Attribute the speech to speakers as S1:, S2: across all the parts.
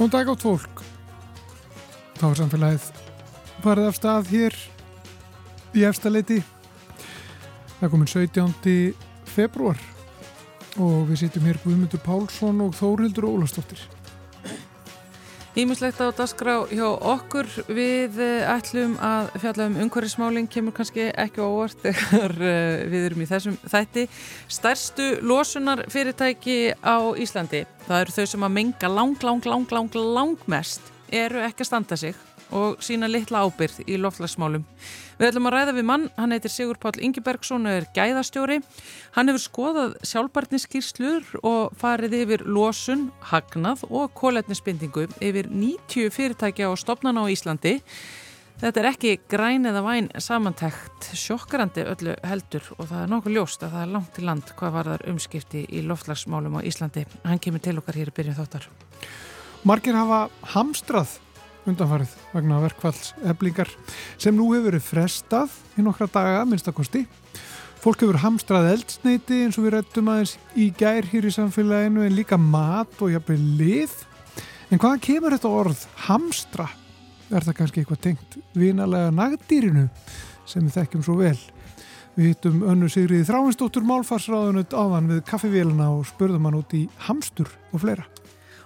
S1: Góðan dag átt fólk. Þá er samfélagið farið af stað hér í efstaleiti. Það komin 17. februar og við sittum hér Guðmundur Pálsson og Þórildur Ólastóttir.
S2: Ímislegt á dasgrá hjá okkur við eh, ætlum að fjalla um umhverfismálinn kemur kannski ekki óvart þegar eh, við erum í þessum þætti. Stærstu losunar fyrirtæki á Íslandi, það eru þau sem að menga lang, lang, lang, lang, lang mest, eru ekki að standa sig og sína litla ábyrð í loftlagsmálum. Við ætlum að ræða við mann, hann heitir Sigur Pál Ingebergsson og er gæðastjóri. Hann hefur skoðað sjálfbarniskýrslur og farið yfir losun, hagnað og kóletnisbindingu yfir 90 fyrirtækja og stopnana á Íslandi. Þetta er ekki græn eða væn samantækt sjokkrandi öllu heldur og það er nokkuð ljóst að það er langt til land hvað var þar umskipti í loftlagsmálum á Íslandi. Hann kemur til okkar hér í byrjun þáttar.
S1: Margir hafa hamstrað undanfarið vegna verkvalls eblingar sem nú hefur verið frestað í nokkra daga, minnstakosti. Fólk hefur hamstrað eldsneiti eins og við rættum aðeins í gær hér í samfélaginu en líka mat og jafnveg lið. En hvaðan kemur þetta orð hamstra? Er það kannski eitthvað tengt vinalega nagdýrinu sem við þekkjum svo vel? Við hittum önnu Sigriði Þráinsdóttur Málfarsráðunut áðan við kaffivélina og spurðum hann út í hamstur og fleira.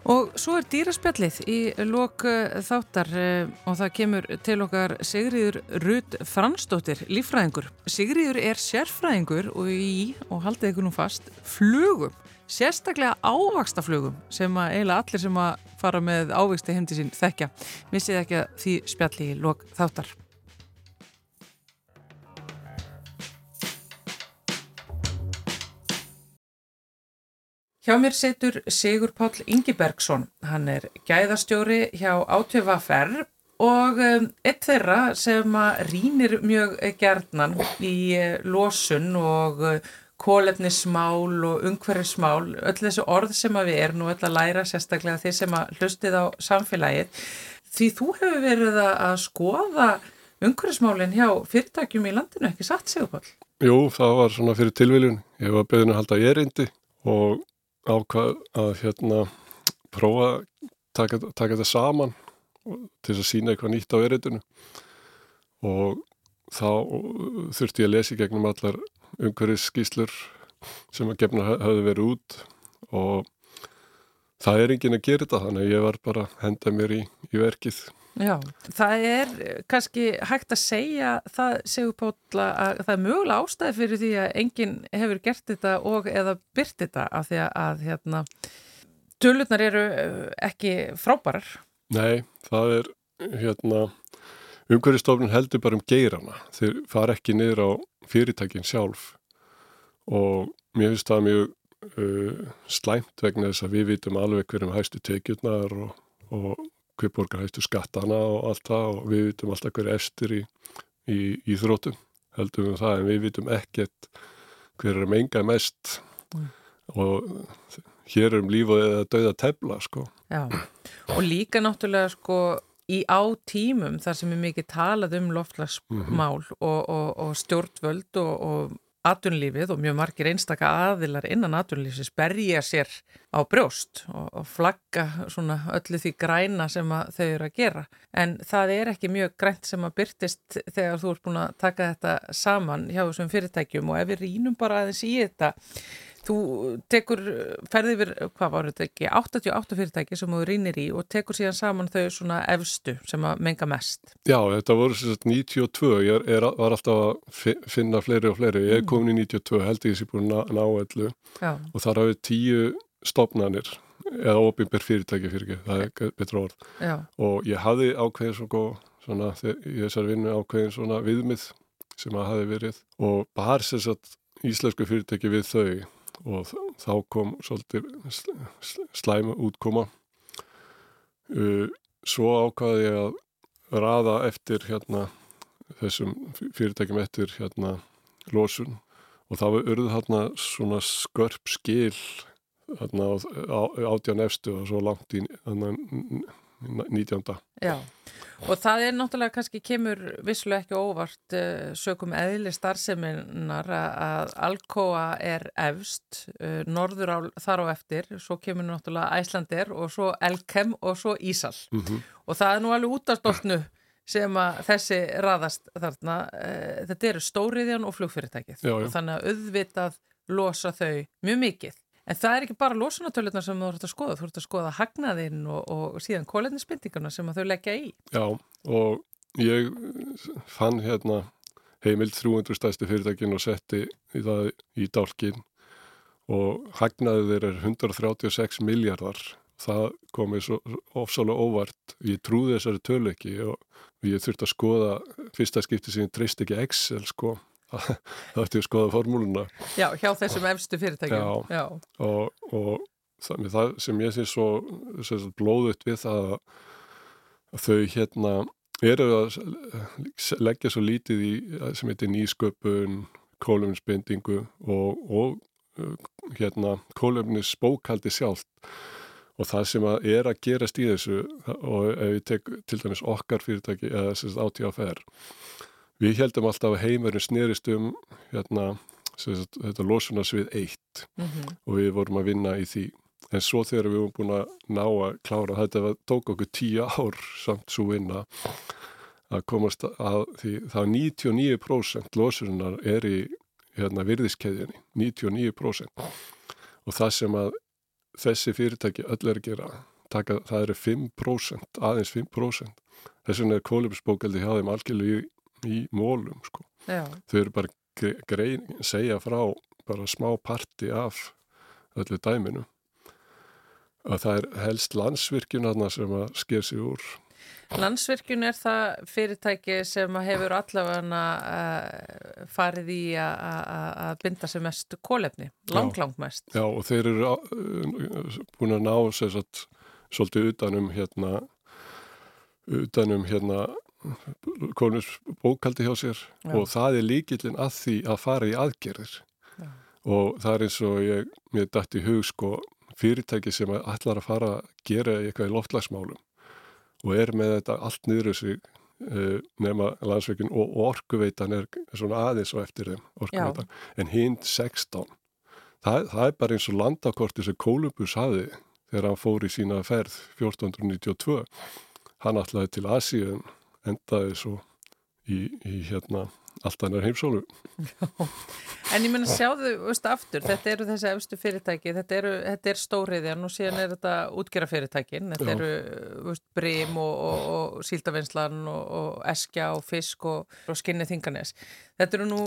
S2: Og svo er dýraspjallið í lok eh, þáttar eh, og það kemur til okkar Sigriður Rud Fransdóttir, lífræðingur. Sigriður er sérfræðingur og í, og haldið ykkur nú fast, flugum. Sérstaklega ávaksta flugum sem að eiginlega allir sem að fara með ávaksta hindi sín þekkja. Missið ekki að því spjallið í lok þáttar. Hjá mér setur Sigur Páll Ingibergsson. Hann er gæðastjóri hjá ÁTVFR og um, eitt þeirra sem rínir mjög gerðnan í uh, losun og uh, kólefnismál og umhverfismál, öll þessu orð sem við erum og öll að læra sérstaklega þeir sem að hlustið á samfélagið. Því þú hefur verið að skoða umhverfismálinn hjá fyrirtækjum í landinu, ekki satt Sigur Páll?
S3: Jú, það var svona fyrir tilviljun. Ég var beðin að halda ég reyndi og ákvað að hérna prófa að taka, taka þetta saman til að sína eitthvað nýtt á eritinu og þá þurfti ég að lesa í gegnum allar umhverfis skýslur sem að gefna hafði verið út. Og það er engin að gera þetta þannig að ég var bara að henda mér í, í verkið
S2: Já, það er kannski hægt að segja það segur Póla að það er mögulega ástæði fyrir því að enginn hefur gert þetta og eða byrt þetta af því að hérna tölurnar eru eh, ekki frábærar.
S3: Nei, það er hérna umhverfistofnun heldur bara um geirana. Þeir fara ekki niður á fyrirtækin sjálf. Og mér finnst það mjög uh, slæmt vegna þess að við vitum alveg hverjum hægstu tekjurnar og, og hver borgar hættu skattana og allt það og við vitum alltaf hver eftir í, í, í þrótum heldum við það en við vitum ekkert hver er menga mest mm. og hér er um lífa eða dauða tefla sko.
S2: Já og líka náttúrulega sko í á tímum þar sem er mikið talað um loftlagsmál mm -hmm. og, og, og stjórnvöld og, og atunlífið og mjög margir einstaka aðilar innan atunlífið sperja sér á brjóst og, og flagga svona öllu því græna sem þau eru að gera. En það er ekki mjög grænt sem að byrtist þegar þú ert búin að taka þetta saman hjá þessum fyrirtækjum og ef við rínum bara aðeins í þetta Þú tekur, ferði yfir, hvað var þetta ekki, 88 fyrirtæki sem þú rínir í og tekur síðan saman þau svona efstu sem að menga mest.
S3: Já, þetta voru sérst 92, ég er, var alltaf að finna fleiri og fleiri, ég er mm. komin í 92, held ég sé búin að ná ellu og þar hafið tíu stopnarnir eða ofinber fyrirtæki fyrir ekki, það er betra orð. Já. og ég hafði ákveðin svona, svona ég þessar vinnu ákveðin svona viðmið sem að hafi verið. Og bara sérst íslensku fyrirtæki við þau og þá kom svolítið slæma útkoma. Uh, svo ákvaði ég að raða eftir hérna þessum fyrirtækjum eftir hérna losun. Og það var urð hérna svona skörp skil hérna átján efstu og svo langt í hérna 19.
S2: Já, og það er náttúrulega kannski kemur visslu ekki óvart uh, sökum eðli starfseminar að Alcoa er efst, uh, norður á, þar á eftir, svo kemur náttúrulega Æslandir og svo Elkem og svo Ísal mm -hmm. og það er nú alveg út af stoltnu sem að þessi raðast þarna, uh, þetta eru stóriðjan og flugfyrirtækið já, já. og þannig að auðvitað losa þau mjög mikið. En það er ekki bara losunatöluðnar sem þú ert að skoða, þú ert að skoða hagnaðinn og, og síðan kólendinsbyndingarna sem þau leggja í.
S3: Já, og ég fann hérna heimild 300 stæsti fyrirtækin og setti í það í dálkin og hagnaðið þeir er 136 miljardar. Það komið svo ofsalega óvart. Ég trúði þessari tölu ekki og ég þurfti að skoða fyrsta skipti sem ég treyst ekki Excel sko það ætti að skoða formúluna.
S2: Já, hjá þessum efstu fyrirtækjum.
S3: Já, Já. Og, og það, það sem ég finnst svo, svo blóðut við það að þau hérna eru að leggja svo lítið í sem heitir nýsköpun kólumnisbindingu og, og hérna kólumnis bókaldi sjálft. Og það sem að er að gerast í þessu og ef ég tek til dæmis okkar fyrirtæki eða þess að átíðafer við heldum alltaf að heimurinn snerist um hérna, sagt, þetta losunarsvið eitt. Mm -hmm. og við vorum að vinna í því. En svo þegar við vorum búin að ná að klára þetta var, tók okkur tíu ár samt svo vinna að komast að því það 99% losunar er í hérna, virðiskeðjunni. 99% og það sem að þessi fyrirtæki öll er að gera taka, það eru 5%, aðeins 5% þess vegna er kólumsbókaldi hjá þeim algjörlega í, í mólum sko. þau eru bara grein, segja frá bara smá parti af öllu dæminu að það er helst landsvirkjun sem að sker sig úr
S2: Landsvirkjun er það fyrirtæki sem hefur allavega uh, farið í að binda sem mest kólefni, lang, langt mest.
S3: Já, og þeir eru uh, búin að ná sagt, svolítið utanum hérna, utanum hérna konus bókaldi hjá sér Já. og það er líkillin að því að fara í aðgerðir Já. og það er eins og ég, mér dætt í hug sko fyrirtæki sem ætlar að fara að gera eitthvað í loftlagsmálum og er með þetta allt niður sig uh, nema landsveikin og orkuveitan er svona aðeins og eftir þeim orkuveitan, Já. en hinn 16 það, það er bara eins og landakorti sem Kolumbus hafi þegar hann fór í sína ferð 1492 hann ætlaði til Asíu en endaði svo í, í hérna allt annar heimsólu.
S2: En ég menna sjáðu, veist, aftur þetta eru þessi efstu fyrirtæki þetta, eru, þetta er stóriðjan og síðan er þetta útgerafyrirtækin, þetta Já. eru veist, brim og, og, og síldavinslan og, og eskja og fisk og skinni þinganes. Þetta eru nú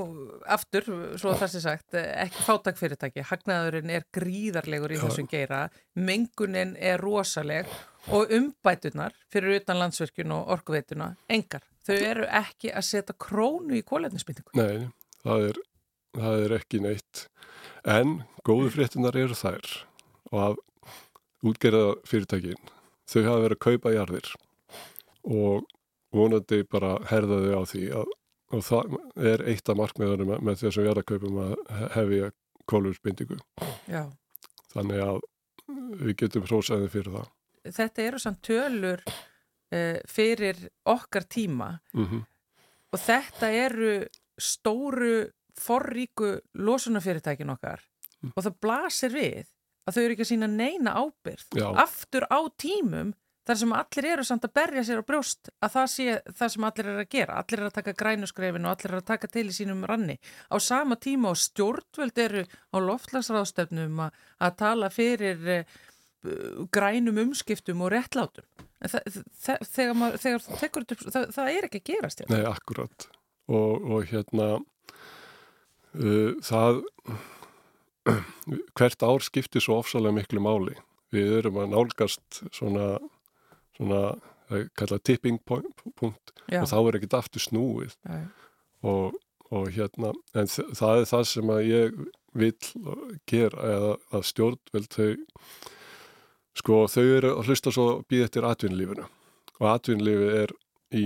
S2: aftur, svo það sé sagt ekki fátakfyrirtæki, hagnaðurinn er gríðarlegur í Já. þessum geira mengunin er rosaleg og umbætunar fyrir utan landsverkjun og orkuveituna, engar þau eru ekki að setja krónu í kólefnisbyttingu.
S3: Nei, það er, það er ekki neitt. En góðu fréttunar eru þær og að útgerða fyrirtækin, þau hafa verið að kaupa jarðir og vonandi bara herðaði á því að og það er eitt af markmiðanum með, með þessum jarðakaupum að hefja kólefnisbyttingu. Já. Þannig að við getum hrósaðið fyrir það.
S2: Þetta eru samt tölur uh, fyrir okkar tíma mm -hmm. og þetta eru stóru forríku losunafyrirtækin okkar mm. og það blasir við að þau eru ekki að sína neina ábyrð Já. aftur á tímum þar sem allir eru samt að berja sér á brjóst að það sé það sem allir eru að gera allir eru að taka grænusgrefin og allir eru að taka til í sínum ranni á sama tíma og stjórnvöld eru á loftlagsráðstöfnum að, tala fyrir eh, grænum umskiptum og réttlátum. Það, það, þegar, maður, þegar það tekur þetta upp það, það er ekki að gerast
S3: hérna. Nei, akkurat. Og, og hérna uh, það hvert ár skiptir svo ofsalega miklu máli. Við erum að nálgast svona svona, það er kallað tipping point Já. og þá er ekkert aftur snúið. Og, og hérna en það er það sem að ég vil gera eða að stjórnveld þau Sko þau eru að hlusta svo býð eftir atvinnlífinu og atvinnlífi er í,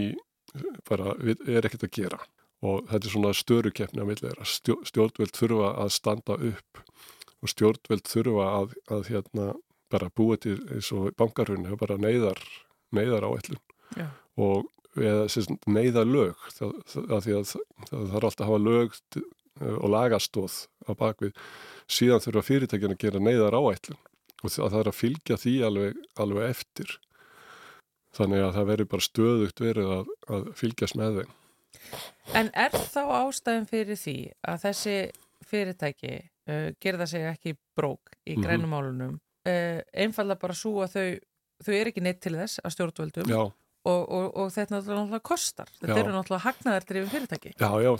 S3: bara, er ekkert að gera. Og þetta er svona störukefni á millera. Stjórnveld þurfa að standa upp. Og stjórnveld þurfa að, að hérna bara búa til eins og bankarhunni og bara neyðar neyðar áætlun og eða neyða lög. Það, það, það, það þarf alltaf að hafa lög og lagastóð á bakvið síðan þurfa fyrirtækjan að gera neyðar áætlun og það er að fylgja því alveg, alveg eftir. Þannig að það verður bara stöðugt verið að, að fylgjast með þeim.
S2: En er þá ástæðum fyrir því að þessi fyrirtæki uh, gerða sig ekki brók í mhm. grænumálunum uh, einfalla bara svo að þau þau er ekki neitt til þess að stjórnvöldum?
S3: Já
S2: Og, og, og þetta náttúrulega kostar. Þetta já. eru náttúrulega hagnaðardrifin fyrirtæki.
S3: Já, já,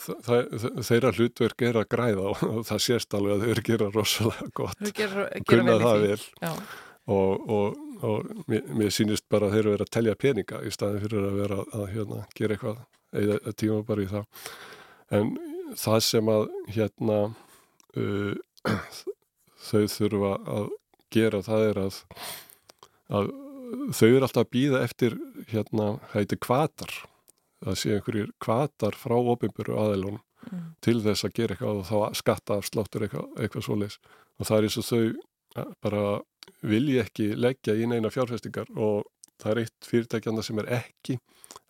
S3: þeirra hlutverk er að græða og það sést alveg að að gera rosalega gott.
S2: Gera, gera
S3: kunna það vel. Og, og mér, mér sýnist bara að þeir eru að telja peninga í staðin fyrir að vera að hérna, gera eitthvað eða tíma bara í það en það sem að hérna uh, þau þurfa að gera það er að að þau eru alltaf að býða eftir hérna, hætti kvatar það sé einhverjir kvatar frá ofinböru aðeilun mm. til þess að gera eitthvað og þá skatta af sláttur eitthvað, eitthvað svoleis og það er eins og þau bara vilji ekki leggja í neina fjárfestingar og það er eitt fyrirtækjanda sem er ekki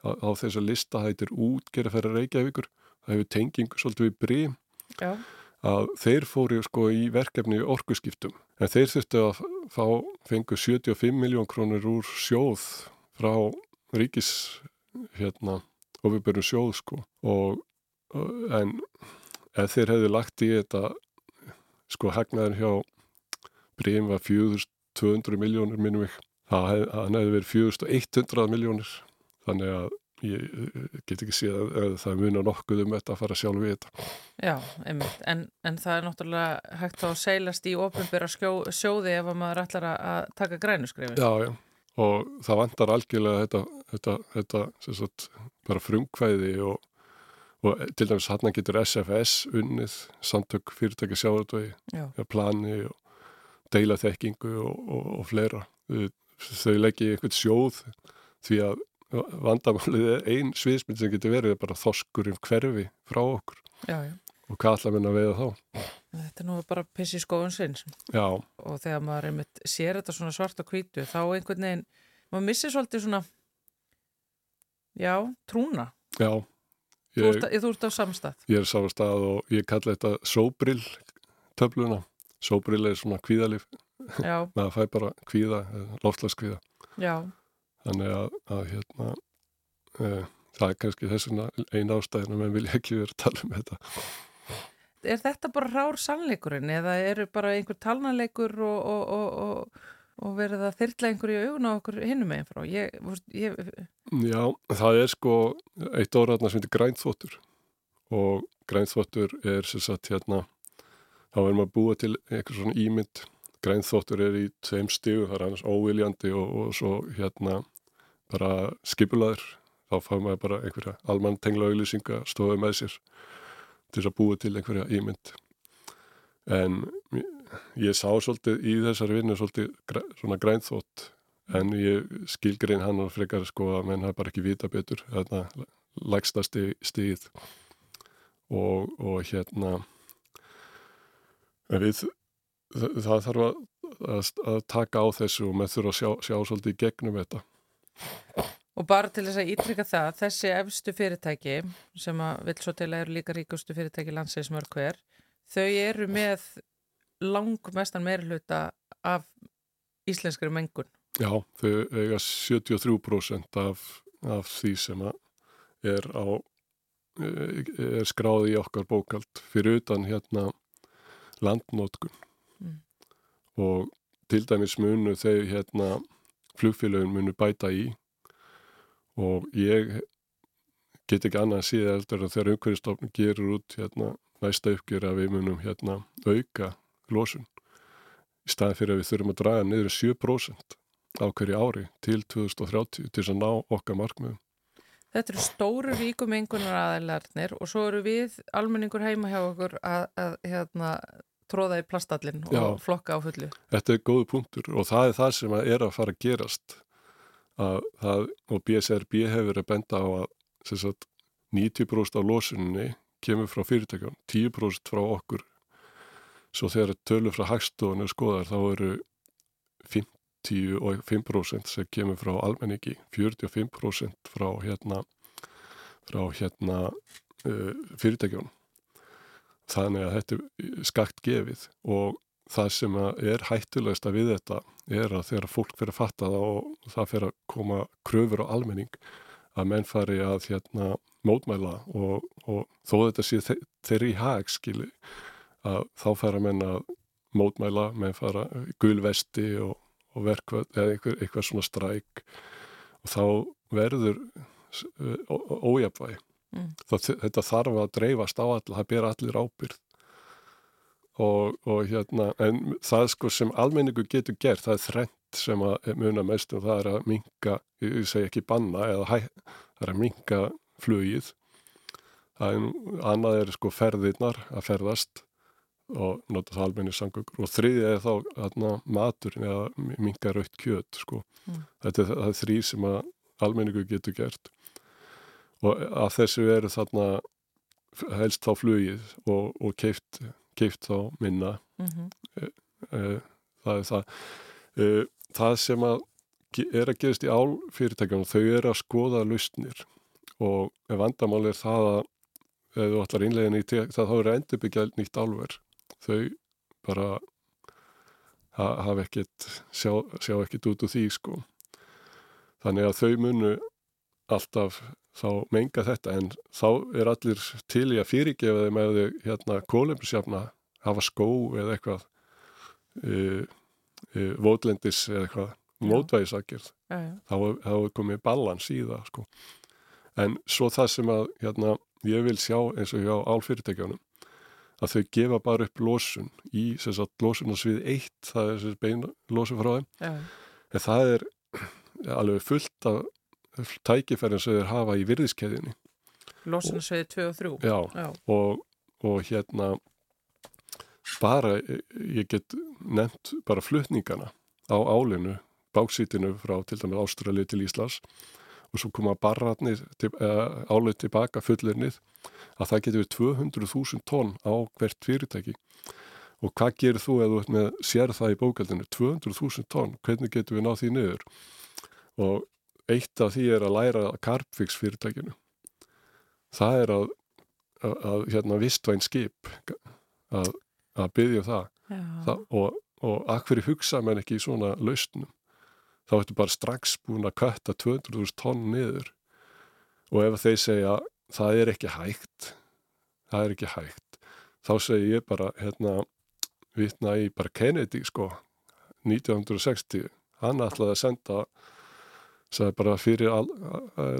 S3: á, á þess að lista hættir útgerða fyrir Reykjavíkur. Það hefur tengingu svolítið við brím
S2: Já.
S3: Að þeir fóru sko í verkefni orkuskiptum en þeir þurftu að fá fengu 75 miljón krónur úr sjóð frá ríkis hérna ofiðbjörnum sjóð sko. Og en ef þeir hefðu lagt í þetta sko hagnaður hjá Brím var 4200 miljónir minnum ekki það hefði verið 4100 miljónir þannig að ég get ekki séð að það munar nokkuð um þetta að fara sjálf við þetta.
S2: Já, einmitt, en, en það er náttúrulega hægt að seilast í ofinbyrra sjóði ef maður ætlar að taka grænuskrifin
S3: Já, já, og það vandar algjörlega þetta, þetta, þetta sagt, bara frumkvæði og, og til dæmis hann getur SFS unnið, samtök fyrirtæki sjáðardvegi plani og deila þekkingu og, og, og fleira. Þau leggja í einhvert sjóð því að vandamálið er einn sviðsmynd sem getur verið bara þoskur um hverfi frá okkur.
S2: Já, já.
S3: og hvað ætla minna við þá?
S2: Þetta er nú bara piss í skóun sinns og þegar maður einmitt sér þetta svona svart og hvítu þá einhvern veginn maður missir svolítið svona já, trúna.
S3: Já.
S2: Þú ert, þú ert á samstað
S3: Ég er samstað og ég kalla þetta sóbrill töfluna. Sóbrill er svona kvíðalif. Maður fæ bara kvíða, loftlaskvíða
S2: Já
S3: þannig að, að hérna, e, það er kannski þessuna eina ástæðin að mann vilja ekki vera að tala um þetta
S2: Er þetta bara rár sannleikurinn eða eru bara einhver talnaleikur og, og, og, og verið að þyrla einhverju augun á okkur hinnum einn frá? Ég, ég...
S3: Já, það er sko eitt orðaðna sem heitir grænþóttur og grænþóttur er sem sagt hérna þá er maður búið til eitthvað svona ímynd grænþóttur er í tveim stígu, það er annars óviljandi og, og svo hérna bara skipulaður, þá fá maður bara einhverja almann tengla auðlýsinga stofið með sér til að búa til einhverja ímynd. En ég sá svolítið í þessari vinnu svolítið svona grænþótt en ég skilgrein hann og frekar sko að menn hafa bara ekki vita betur þarna lagsta stíð og, og hérna við það, þarf að, að, að taka á þessu og með þurfa að sjá, sjá svolítið í gegnum þetta.
S2: Og bara til þess að ítrykka það, þessi efstu fyrirtæki sem að vil svo til að eru líka ríkustu fyrirtæki landsins mörg hver, þau eru með langmestan meirluta af íslenskari mengun.
S3: Já, þau eiga 73% af, af því sem er, á, er skráði í okkar bókald fyrir utan hérna landnótkun og til dæmis munu þau hérna flugfélagin munu bæta í og ég get ekki annað að síða eftir að þegar umhverjastofn gerur út hérna næsta uppgjör að við munum hérna auka losun í staðin fyrir að við þurfum að draga niður 7% á hverju ári til 2030 til að ná okkar markmiðum.
S2: Þetta eru stóru ríkum engunar aðeinslarnir og svo eru við almenningur heima hjá okkur að, að hérna, tróða í plastallin og Já, flokka á fullu.
S3: Þetta er góðu punktur og það er það sem er að fara að gerast. Að það, og BSRB hefur að benda á að sagt, 90% af losunni kemur frá fyrirtækjum, 10% frá okkur. Svo þegar tölur frá hagstofunni skoðar þá eru 10 og 5% sem kemur frá almenningi 45% frá hérna frá hérna uh, fyrirtækjum þannig að þetta er skakt gefið. Og það sem er hættulegst að við þetta er að þegar fólk fyrir að fatta það og það fyrir að koma kröfur á almenning að menn fari að hérna mótmæla og, og þó þetta sé þeirri í hag skili að þá fara menn að mótmæla, menn fara gulvesti og, og verkvað eða einhver, eitthvað svona stræk. Og þá verður ójafvægi mm. þetta þarf að dreifast á all það ber allir ábyrð og, og hérna en það sko sem almenningu getur gert það er þrennt sem að muna mest og það er að minga, ég segi ekki banna eða hæ, það er að minga flugið það er annað er sko ferðirnar að ferðast og nota það almenni sangugur og þriðið er þá atna, maturinn eða minga raukt kjöt sko. mm. þetta er, er þrý sem að almenningu getur gert og að þessu eru þarna helst þá flugið og, og keift, keift þá minna. Mm -hmm. það er það. E, það sem að er að gerast í álfyrirtækjum þau eru að skoða lausnir. Og vandamál er það að ef þú ætlar innlegin í það þá eru endurbyggja nýtt álver. Þau bara hafa ekkert sjá, sjá ekkert út úr því sko. Þannig að þau munu alltaf þá menga þetta en þá er allir til í að fyrirgefa þeim eða hérna kólumbusjafna hafa skó eða eitthvað uh, uh, vótlendis eða eitthvað mótvægisakir þá hefur komið balans í það sko. en svo það sem að hérna, ég vil sjá eins og hjá álfyrirtækjanum að þau gefa bara upp losun í losunarsvið eitt það er bein losun frá þeim Já. en það er alveg fullt af tækifærin sem þeir hafa í virðiskeiðinni
S2: Losunarsvið 2 og 3
S3: Já, Já. Og, og hérna bara, ég get nefnt bara flutningana á álinu, báksítinu frá til dæmis Ástralið til Íslas og svo koma barratnir til, uh, álið tilbaka fullirnið að það getur við 200.000 tónn á hvert fyrirtæki. Og hvað gerir þú eða sér það í bókaldinu? 200.000 tónn, hvernig getur við náð því niður? Og eitt af því er að læra Carpfix fyrirtækinu. Það er að, að, að hérna vistvæn skip að að byggja um það, það og, og akkur hugsa menn ekki í svona lausnum? Þá ertu bara strax búin að kötta 200.000 tonn niður. Og ef þeir segja það er ekki hægt það er ekki hægt þá segir ég bara hérna vitna í bara Kennedy sko 1960 hann ætlaði að senda sagði bara fyrir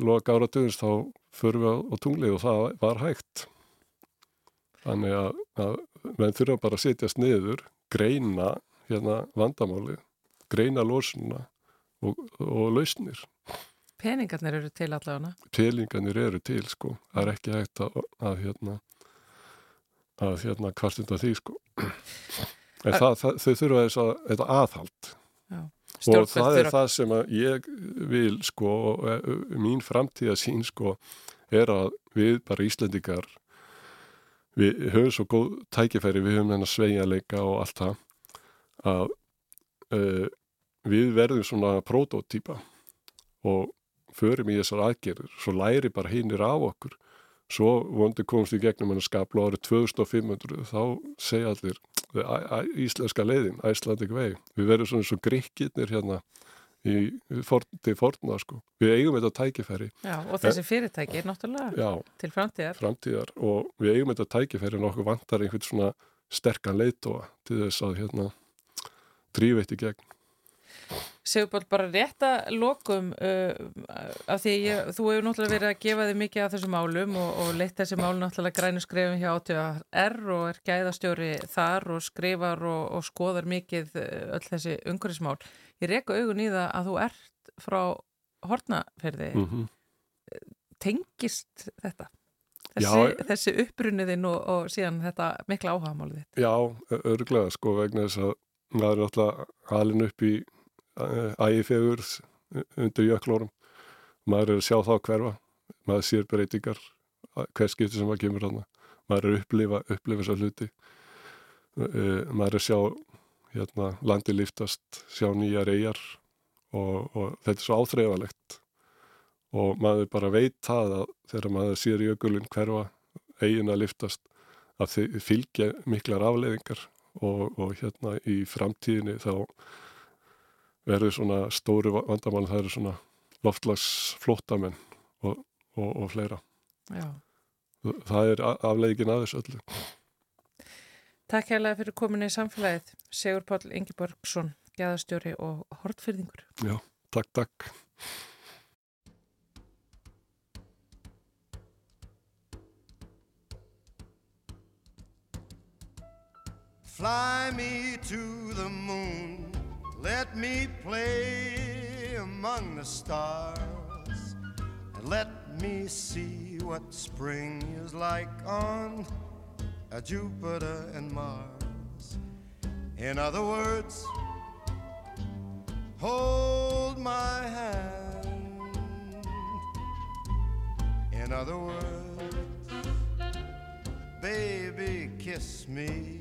S3: loka ára döðins þá förum við á tunglið og það var hægt þannig að, að menn þurfa bara að setjast niður, greina hérna vandamáli, greina losuna og, og lausnir.
S2: Peningarnir eru til allavega?
S3: Peningarnir eru til sko, það er ekki hægt að, að hérna að hérna kvartunda því sko en það, það, þau þurfa þess að þetta aðhald Já. Og það er það sem ég vil sko, mín framtíða sín sko er að við bara Íslandikar við höfum svo góð tækifæri, við höfum þennan sveigjarleika og allt það að uh, við verðum svona prototýpa og förum í þessar aðgerður, svo læri bara hinnir af okkur. Svo vondi komst í gegnum hennar skaplu árið 2500 þá segja allir íslenska leiðin, Icelandic Way við verðum svona svo grikkirnir hérna í, til forna sko. Við eigum þetta tækifæri.
S2: Já, og þessi fyrirtæki er náttúrulega já, til framtíðar.
S3: Framtíðar og við eigum þetta tækifæri en okkur vantar einhvern svona sterkan leitóa til þess að hérna drífeitt í gegn.
S2: Segur bara rétt að lokum uh, af því ég, þú hefur náttúrulega verið að gefa þig mikið af þessum málum og, og leitt þessi mál náttúrulega grænu skrifum hjá ATR og er gæðastjóri þar og skrifar og, og skoðar mikið uh, öll þessi umhverfismál. Ég reyka augun í það að þú ert frá hortnaferði mm -hmm. tengist þetta? Þessi, þessi upprunniðinn og, og síðan þetta mikla áhagamálið þitt?
S3: Já, örglega sko vegna þess að maður er alltaf halin upp í ægifegur undir jöklórum maður er að sjá þá hverfa. Maður sér breytingar hver skipti sem maður kemur hana maður er að upplifa, upplifa þessar hluti. Uh, maður er að sjá
S4: hérna, landi liftast, sjá nýjar eigjar og, og þetta er svo áþreifalegt og maður bara veit það að þegar maður sér jökulun hverfa eigin að liftast að þið fylgja miklar afleiðingar og, og hérna í framtíðinni þá verður svona stóru vandamann það eru svona loftlags flótamenn og, og, og fleira. Já. það er afleiðingin að þessu öllu.
S2: Takk hérlega fyrir komin í samfélagið Sigur Pál Ingeborgsson, gæðastjóri og hortfyrðingur
S4: Já, takk, takk. Fly me to the moon, let me play among the stars, and let me see what spring is like on Jupiter and Mars. In other words, hold my hand. In other words, baby, kiss me.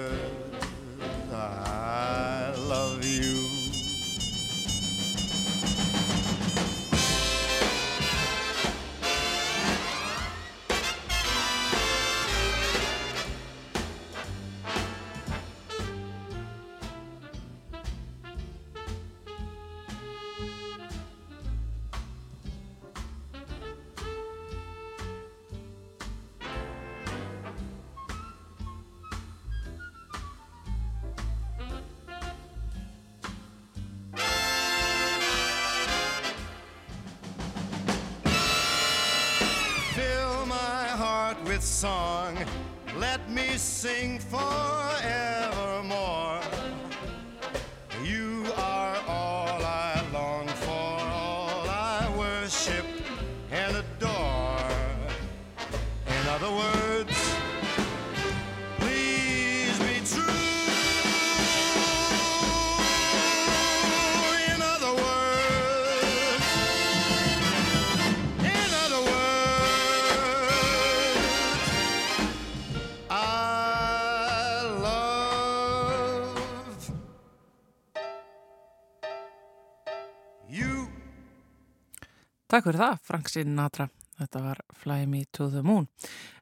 S2: Takk fyrir það, Frank Sinatra. Þetta var Fly Me to the Moon.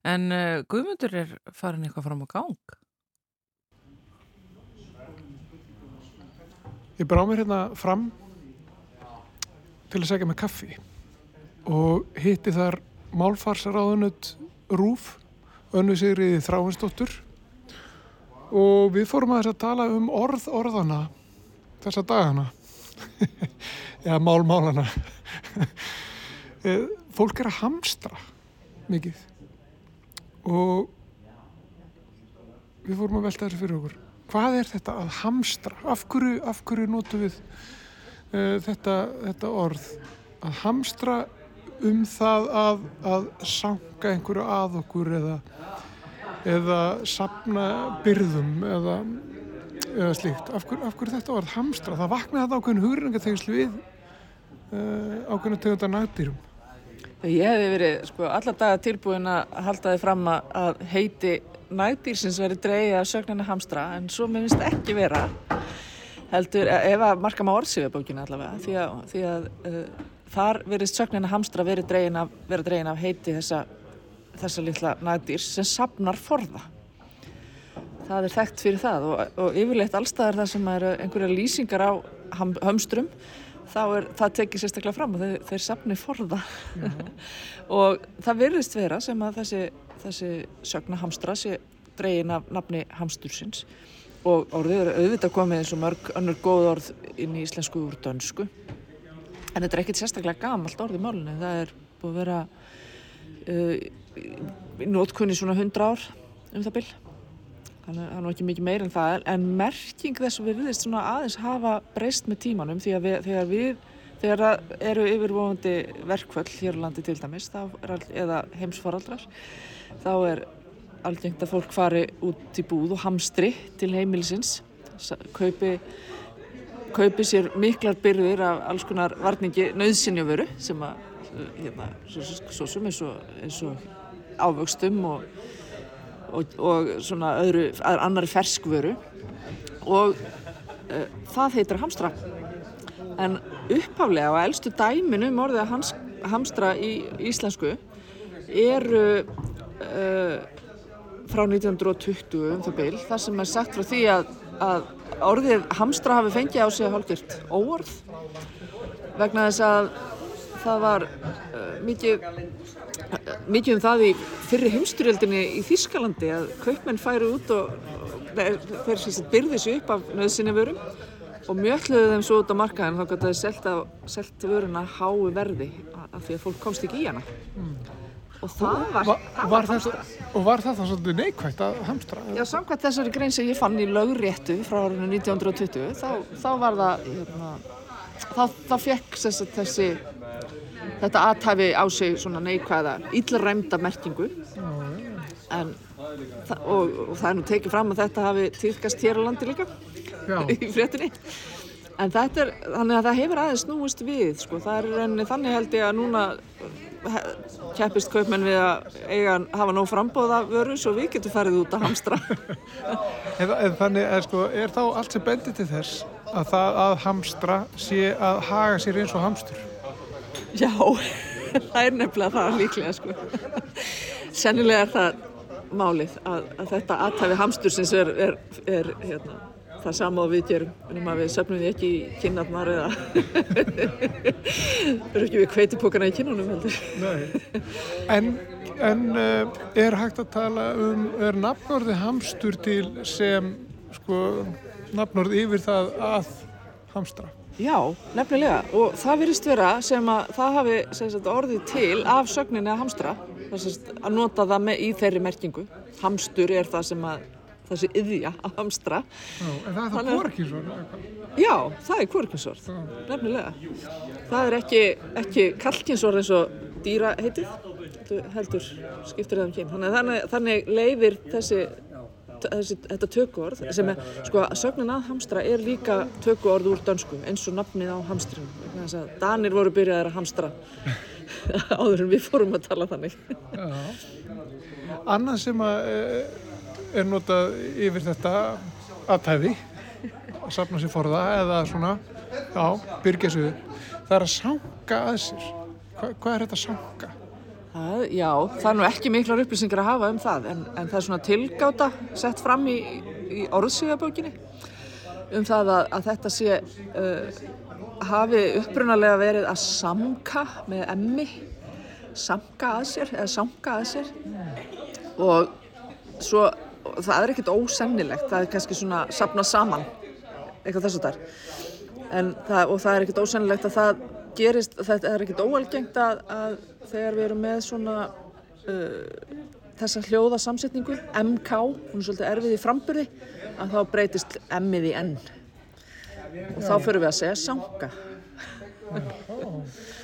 S2: En uh, Guðmundur er farin eitthvað fram á gang.
S1: Ég brá mér hérna fram til að segja með kaffi og hitti þar málfarsaráðunut Rúf, önnu sigriði Þráinsdóttur og við fórum að þess að tala um orð orðana þessa dagana eða mál málana fólk er að hamstra mikið. Og við fórum að velta þessu fyrir okkur. Hvað er þetta að hamstra? Af hverju, af hverju notum við uh, þetta, þetta orð? Að hamstra um það að, að sanga einhverju að okkur eða, eða sapna byrðum eða, eða slíkt. Af hverju, af hverju þetta orð? Hamstra. Það vaknaði þetta ákveðin hugrengategislu við uh, ákveðin tegundar nættýrum
S5: Ég hefði verið sko, alla daga tilbúin að halda þið fram að- að heiti nægdýrsins verið dreigið af sögnina hamstra en svo mér finnst ekki vera heldur, e- ef að marka maður orðsifja bókina allavega því að, því að uh, þar verið sögnina hamstra verið dregin af, verið dregin af heiti þessa, þessa litla nægdýrs sem sapnar forða. Það er þekkt fyrir það og, og yfirleitt allstaðar það sem eru einhverja lýsingar á ham, hamstrum þá er það tekið sérstaklega fram og þeir, þeir sapni forða. Og það virðist vera sem að þessi, þessi sögna hamstra sé dregin af nafni hamstursins og orðið eru auðvitað komið eins og mörg önnur góð orð inn í íslensku úr dönsku. En þetta er ekkit sérstaklega gamalt orð í málunni það er búið að vera uh, í nótkunni svona hundra ár um það bil hann er, hann er ekki mikið meir en það en merking þess að við viðist svona aðeins hafa breyst með tímanum því að við, þegar við þegar það eru yfirvofandi verkvöld hér á landi til dæmis er, eða heimsfaraldrar þá er algengt að fólk fari út í búð og hamstri til heimilisins kaupi kaupi sér miklar byrðir af alls konar varningi nöðsynjavöru sem að hérna, svo, svo og, eins og ávöxtum og, og, og svona öðru, annari ferskvöru. Og uh, það heitir hamstra. En upphaflega og eldstu dæmin um orðið hans, hamstra í íslensku eru uh, frá 1920 um það byl þar sem er sagt frá því að, að orðið hamstra hafi fengið á sig hálfgjört óorð. Vegna þess að það var uh, mikið mikið um það í fyrri heimsturjöldinni í Þískalandi að kaupmenn færi út og þeir byrði sér upp af nöðsynni vörum og mjöldluðu þeim svo út á markaðin þá gott að það selgt vöruna hái verði af því að fólk komst ekki í hana mm. og það var, var,
S1: það var, það, og var það þá svolítið neikvægt að hamstra?
S5: Já, samkvæmt þessari grein sem ég fann í lögréttu frá árinu 1920 þá, þá var það hérna, þá, þá fekk þessi þetta aðtæfi á sig svona neikvæða íllræmda merkingu. En, og, og það er nú tekið fram að þetta hafi týrkast hér á landi líka í fréttinni. En þetta er, þannig að það hefur aðeins snúist við sko, það er enni þannig held ég að núna keppist kaupmenn við að eiga að hafa nóg frambóða vöru svo við getum farið út að hamstra.
S1: En, en þannig að sko er þá allt sem bendir til þess að það að hamstra sé að haga sér eins og hamstur
S5: Já, það er nefnilega það líklega sko. Sennilega er það málið að, að þetta aðtæfi hamstursins er, er, er hérna, það sama og við gerum, en við söfnum því ekki í kynnaðnar eða verður ekki við kveitipókana í kynunum heldur.
S1: Nei, en, en uh, er hægt að tala um, er nafnorði hamstur til sem sko nafnorði yfir það að hamstra?
S5: Já, nefnilega. Og það virðist vera sem að það hafi sagt, orðið til af sögninni að hamstra. Sagt, að nota það með í þeirri merkingu. Hamstur er það sem að þessi yðja að hamstra.
S1: Já, en það er það kvorkinsvörð
S5: Já, það er kvorkinsvörð nefnilega. Það er ekki, ekki kalkinsvörð eins og dýra heitið heldur skiptir það um kyn. Þannig, þannig, þannig leifir þessi þessi, þetta tökuorð sem er, sko, sögnin að hamstra er líka tökuorð úr dönsku eins og nafnið á hamstrinu þess að Danir voru byrjaðið að hamstra áður en við fórum að tala þannig.
S1: Annað sem að eh, er notað yfir þetta aðtæfi að sapna sér forða eða svona já, byrja sig það er að sanga að sér. Hva, hvað er þetta að sanga?
S5: Það, já, það er nú ekki miklar upplýsingar að hafa um það en, en það er svona tilgáta sett fram í, í orðsíðabókinni um það að, að þetta sé uh, hafi upprunalega verið að samka með emmi samka að sér eða samka að sér. Og svo og það er ekkert ósennilegt það er kannski svona sapna saman eitthvað þess að það er og það er ekkert ósennilegt að það gerist, þetta er ekkert óalgengt að, að þegar við erum með svona uh, þessa hljóða samsetningu, MK, hún er svolítið erfið í framburði, að þá breytist M-ið í N og þá fyrir við að segja sanga.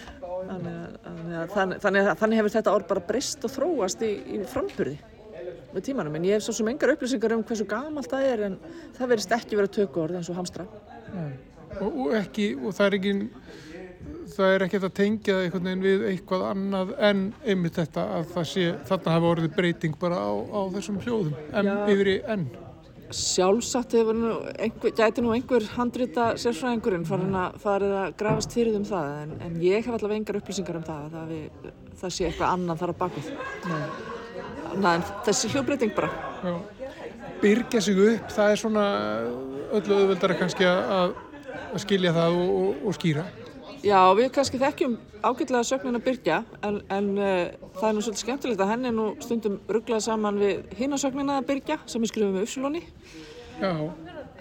S5: þannig, að, þannig, þannig, þannig hefur þetta orð bara breyst og þróast í, í framburði með tímanum, en ég hef svo sem engar upplýsingar um hversu gamalt það er, en það verist ekki verið að tökja orð eins og hamstra.
S1: Og, og ekki, og það er ekki það er ekkert að tengja það einhvern veginn við eitthvað annað en einmitt þetta að það sé, þarna hafa orðið breyting bara á, á þessum hljóðum en Já. yfir í enn.
S5: Sjálfsagt hefur nú, einhver, gæti nú einhver handrita sérfræðingurinn farin að farið að grafast fyrir um það en, en ég hef allavega engar upplýsingar um það það, við, það sé eitthvað annan þar á bakuð. En þessi hljóðbreyting bara. Já.
S1: Byrja sig upp, það er svona öllu auðvöldara kannski að, að skilja það og, og, og skýra.
S5: Já, við kannski þekkjum ágætlega sögnin að byrja en, en uh, það er nú svolítið skemmtilegt að henni nú stundum rugglað saman við hinasögnina að byrja sem við skrifum með Upsiloni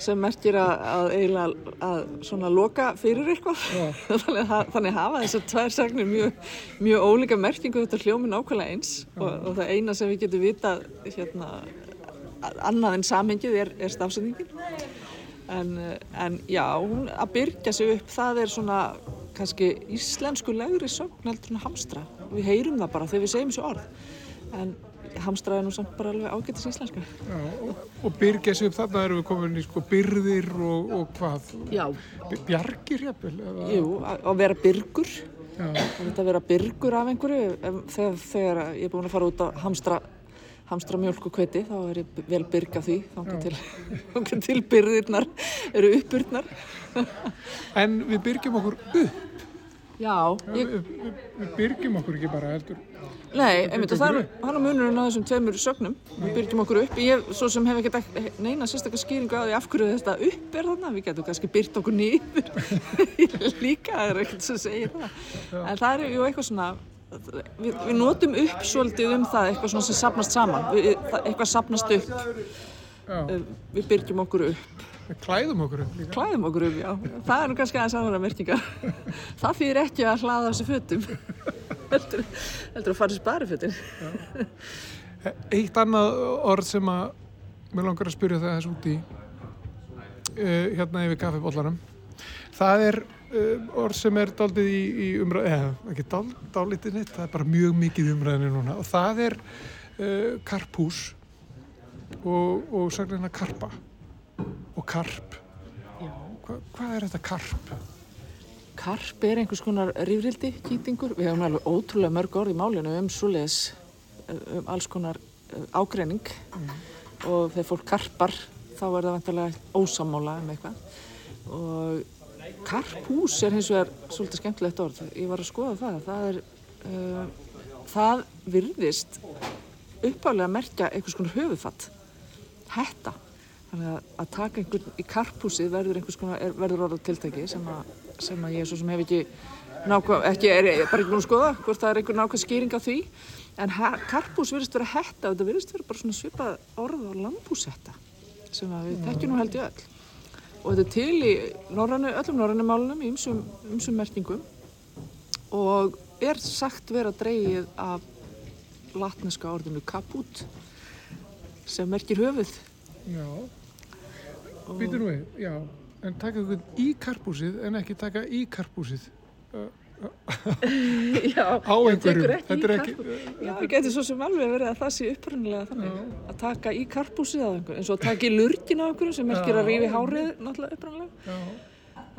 S5: sem merkir að, að eiginlega að svona loka fyrir eitthvað. Þannig, þannig hafa þessar tvær sögnir mjög, mjög ólíka merkingu þetta hljómi nákvæmlega eins. Og, og það eina sem við getum vita hérna annað en samhengið er, er stafsendingin en, en já, hún að byrja sig upp það er svona kannski íslensku legri sögn heldur en hamstra. Við heyrum það bara þegar við segjum þessu orð. En hamstra er nú samt bara alveg ágættis íslenska.
S1: Já, og, og byrja sig upp þarna erum við komin í sko byrðir og, og hvað?
S5: Já,
S1: bjargir jafnvel eða-
S5: jú, að vera byrgur.
S1: Já,
S5: þetta að vera byrgur af einhverju þegar, þegar ég er búin að fara út að hamstra, hamstra mjölk og kveiti þá er ég vel byrg af því þangað til, byrðirnar eru uppbyrðnar
S1: en við byrgjum okkur upp.
S5: Já, ég,
S1: við, við, við byrgjum okkur ekki bara heldur.
S5: Nei, einmitt og það er munurinn á þessum tveimur sögnum. Við byrgjum okkur upp, ég svo sem hef ekki neina sérstaklega skýringu á því af hverju þetta upp er þarna, við getum kannski byrt okkur nýður líka, er ekkert sem segir það. En það er jú eitthvað svona við, við notum upp svolítið um það eitthvað svona sem sapnast saman. Við, eitthvað sapnast upp.
S1: Já,
S5: Eh, við byrgjum okkur upp.
S1: Við klæðum okkur upp líka.
S5: Klæðum okkur upp, já, það er nú kannski aðeins aðra merkingar. Það þýðir ekki að hlaða þessu fötum. Heldur, heldur að fara þessu barifötin
S1: Eitt annað orð sem að mér langar að spyrja það þess út í uh, hérna yfir kaffibóllarum það er orð sem er daldið í, í umræð eða ekki dál, dálítið neitt það er bara mjög mikið umræðinu núna. Og það er uh, karphús og, og sagnina karpa. Og karp. Hva, hvað er þetta karp?
S5: Karp er einhvers konar rifrildi, kýtingur. Við hefum alveg ótrúlega mörg orð í málinu um svoleiðis um alls konar eh, ágreining. Og þegar fólk karpar þá er það vantilega ósamála um eitthvað. Og karphús er hins vegar svolítið skemmtilegt orð. Ég var að skoða það. Það er uh, það virðist uppálega að merkja einhvers konar höfufatt hetta. Þannig að, að taka einhvern í karphúsið verður einhvers konar er, verður orða tiltæki sem að, sem að ég svo sem hef ekki nákvæm, ekki, er, er bara ekki búin að skoða hvort það er einhver nákvæm skýring á því. En karphús virðist vera hetta og þetta virðist vera bara svona svipað orð á lambúsetta sem við tekjum nú held í öll og þetta er til í norrænu, öllum norrænu málunum í ymsum, ymsum merkingum. Og er sagt vera dreigið af latneska orðinu kaput sem merkir höfuð.
S1: Já, býtur nú við, já. En taka einhvern í karphúsið en ekki taka í karphúsið
S5: Já,
S1: á einhverjum. þetta er ekki,
S5: Já, það getur svo sem alveg verið að það sé upprunnilega þannig að taka í karpúsið á einhverjum eins og að taka í lurgin á einhverjum sem merkir að rífi hárið náttúrulega upprunnilega
S1: já,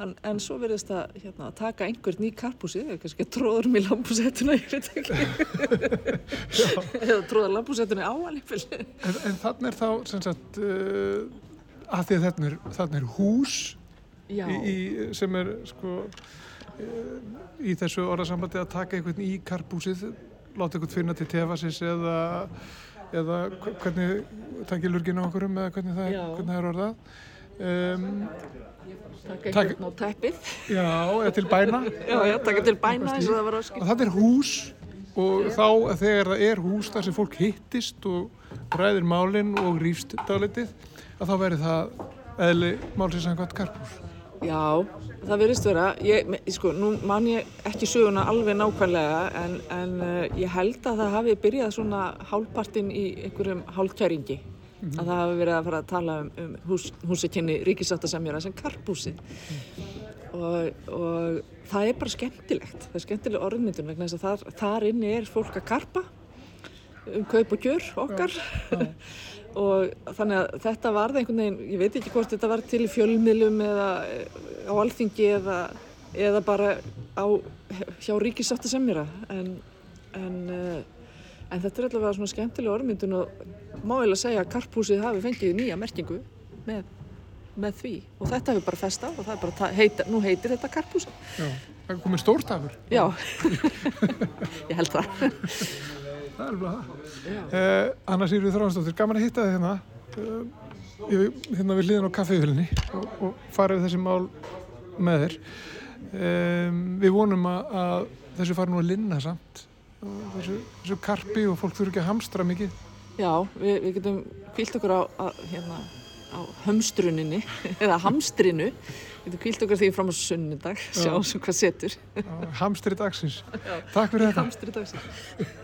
S5: en, en svo verðist að hérna, að taka einhvern í karpúsið eða kannski að tróður veit ekki. Eða tróða lambúsettunni á hann
S1: en, en þannig er þá sem sagt uh, að því að þannig er, er hús
S5: Já,
S1: í, í, sem er sko í þessu orðasambandi að taka einhvern í karphúsið láta einhvern finna til tefasins eða, eða hv- hvernig takja lurgin á okkurum eða hvernig það, hvernig það er orðað. Um,
S5: taka einhvern á teppið.
S1: Já, eða til bæna.
S5: Já, já, taka til bæna eins og það var áskilt
S1: og það er hús og þá þegar það er hús þar sem fólk hittist og ræðir málinn og rýfst dálitið að þá verður það eðli málsins samkvæmt karphús
S5: Já, það verðist vera, ég, sko, nú man ég ekki söguna alveg nákvæmlega en, en uh, ég held að það hafi byrjað svona hálfpartinn í einhverjum hálfkæringi. Að það hafi verið að fara að tala um, um hús, húsakenni ríkisáttasemjara sem karphúsið og, og það er bara skemmtilegt, það er skemmtileg orðmyndun vegna þess að þar, þar inni er fólk að karpa um kaup og gjör okkar og þannig að þetta varði einhvern veginn, ég veit ekki hvort þetta var til í fjölmiðlum eða eh, á alþingi eða, eða bara á, hjá ríkisátti semjara en, en, uh, en þetta er allavega svona skemmtileg orðmyndun og má eiginlega segja að karphúsið hafi fengið nýja merkingu með, með því og þetta hefur bara festa og það er bara, ta- heita, nú heitir þetta karphúsið.
S1: Já, það er komið stórtafur
S5: Já, ég held það.
S1: Það er alveg það uh, Anna Sýrið Þránsdóttir, gaman að hitta þið hérna. Ég- hérna við hliðin á kaffeihölinni og, og farið þessi mál með þér. Um, við vonum að, að þessu fari nú að linna samt. Þessu, þessu karpi og fólk þurfi ekki að hamstra mikið.
S5: Já, við, við getum kvílt okkur á, á, hérna, á hömstruninni, eða hamstrinu. Við getum kvílt okkur því fram á sunnudag, sjá sem hvað setur.
S1: hamstri dagsins. Takk fyrir þetta.
S5: Hamstri dagsins.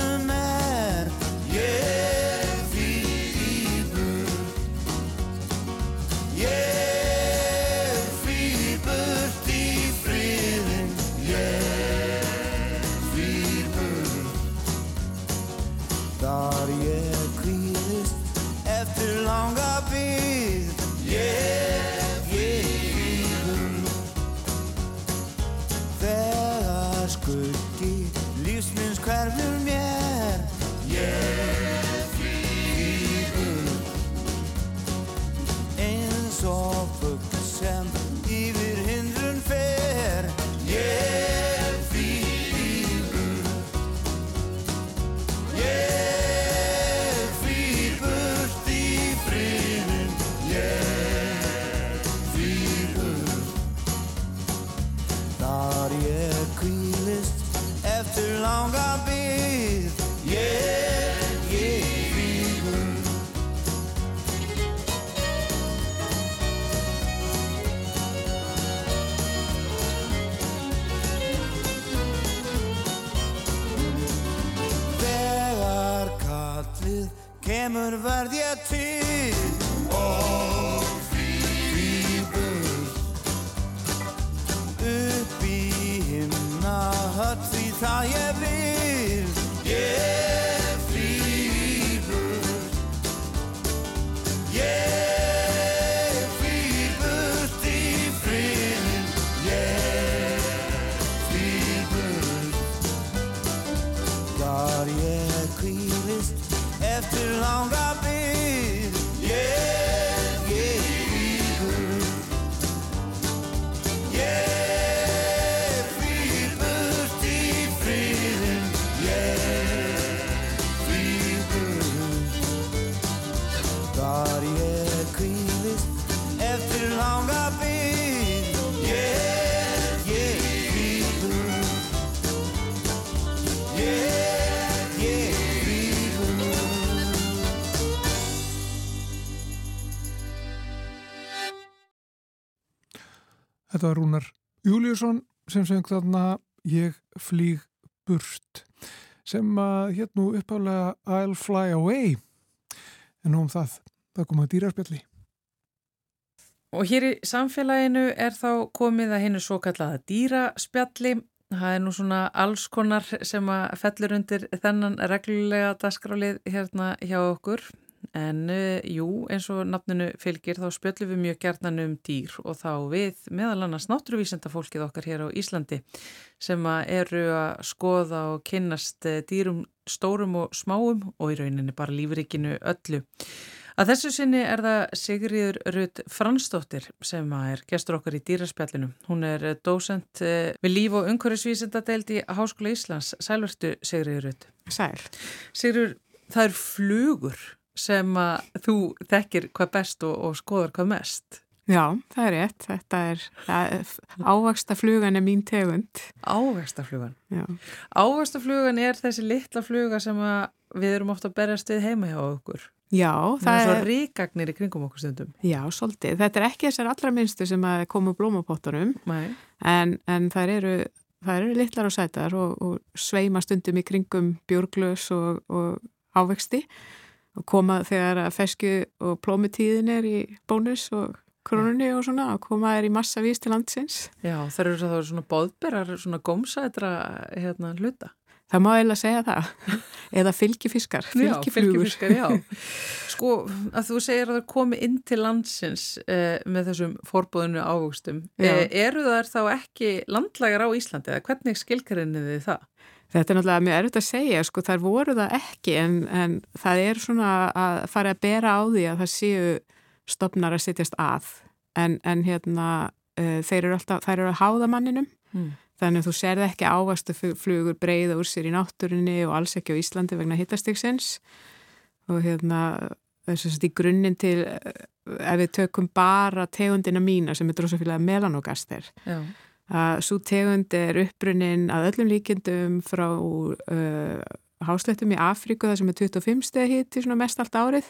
S6: Parvar a ti.
S1: Þetta var Rúnar Júliusson sem söng þarna Ég flýg burt sem að hér nú uppálega I'll fly away en nú um það, það kom að dýrarspjalli
S2: Og hér í samfélaginu er þá komið að hennu svo kallaða dýraspjalli. Það er nú svona alls konar sem að fellur undir þennan reglulega dasgrálið hérna hjá okkur. En uh, jú, eins og nafninu fylgir þá spjöllum við mjög gerðnan um dýr og þá við meðal annars náttúruvísendafólkið okkar hér á Íslandi sem að eru að skoða og kynnast eh, dýrum stórum og smáum og í rauninni bara lífrikinu öllu. Að þessu sinni er það Sigriður Rutt Fransdóttir sem er gestur okkar í dýraspjallinu. Hún er dósent eh, við líf- og umhverfisvísindadeild í Háskóla Íslands. Sælvertu Sigriður Rutt.
S7: Sæl.
S2: Sigriður, það er flugur sem að þú þekkir hvað best og, og skoðar hvað mest.
S7: Já, það er rétt. Þetta er, er ávaksta flugan er mín tegund.
S2: Ávegstaflugan.
S7: Já.
S2: Ávegstaflugan er þessi litla fluga sem við erum ofta að berjast við heima hjá okkur.
S7: Já,
S2: Það
S7: það
S2: er svo
S7: er,
S2: ríkagnir í kringum okkur stundum.
S7: já, svolítið. Þetta er ekki þessar allra minnstu sem að koma blómapottunum,
S2: Nei.
S7: en, en það eru, það eru litlar og sætar og, og sveima stundum í kringum björglös og, og ávexti og koma þegar að fesku og plómitíðin er í bónus og krónunni og svona og koma þær í massa vís til landsins.
S2: Já, það eru þá svona bóðberar, svona gómsætra hérna hluta.
S7: Það má eiginlega segja það. Eða fylgifiskar, fylgiflugur.
S2: fylgifiskar, já. Sko, að þú segir að það komi inn til landsins eh, með þessum forbóðinu ávöxtum.
S7: Já.
S2: Eh, eru þar þá ekki landlægar á Íslandi eða hvernig skilgarinnið þið það?
S7: Þetta er náttúrulega mjög erfitt að segja, sko, þar voru það ekki en, en það er svona að fara að bera á því að það séu stopnar að sittjast að. En, en hérna uh, þeir eru alltaf, þær eru að háða manninum.
S2: Mm.
S7: þannig að þú serði ekki ávastu flugur breyða úr sér í náttúrinni og alls ekki á Íslandi vegna hittastiksins og hérna þess að í grunninn til eh, ef við tökum bara tegundina mína sem er drosafélag melanogaster
S2: Já,
S7: að svo tegund er upprunnin að öllum líkindum frá uh, háslettum í Afríku þar sem er 25 steg hitti svona mest allt árið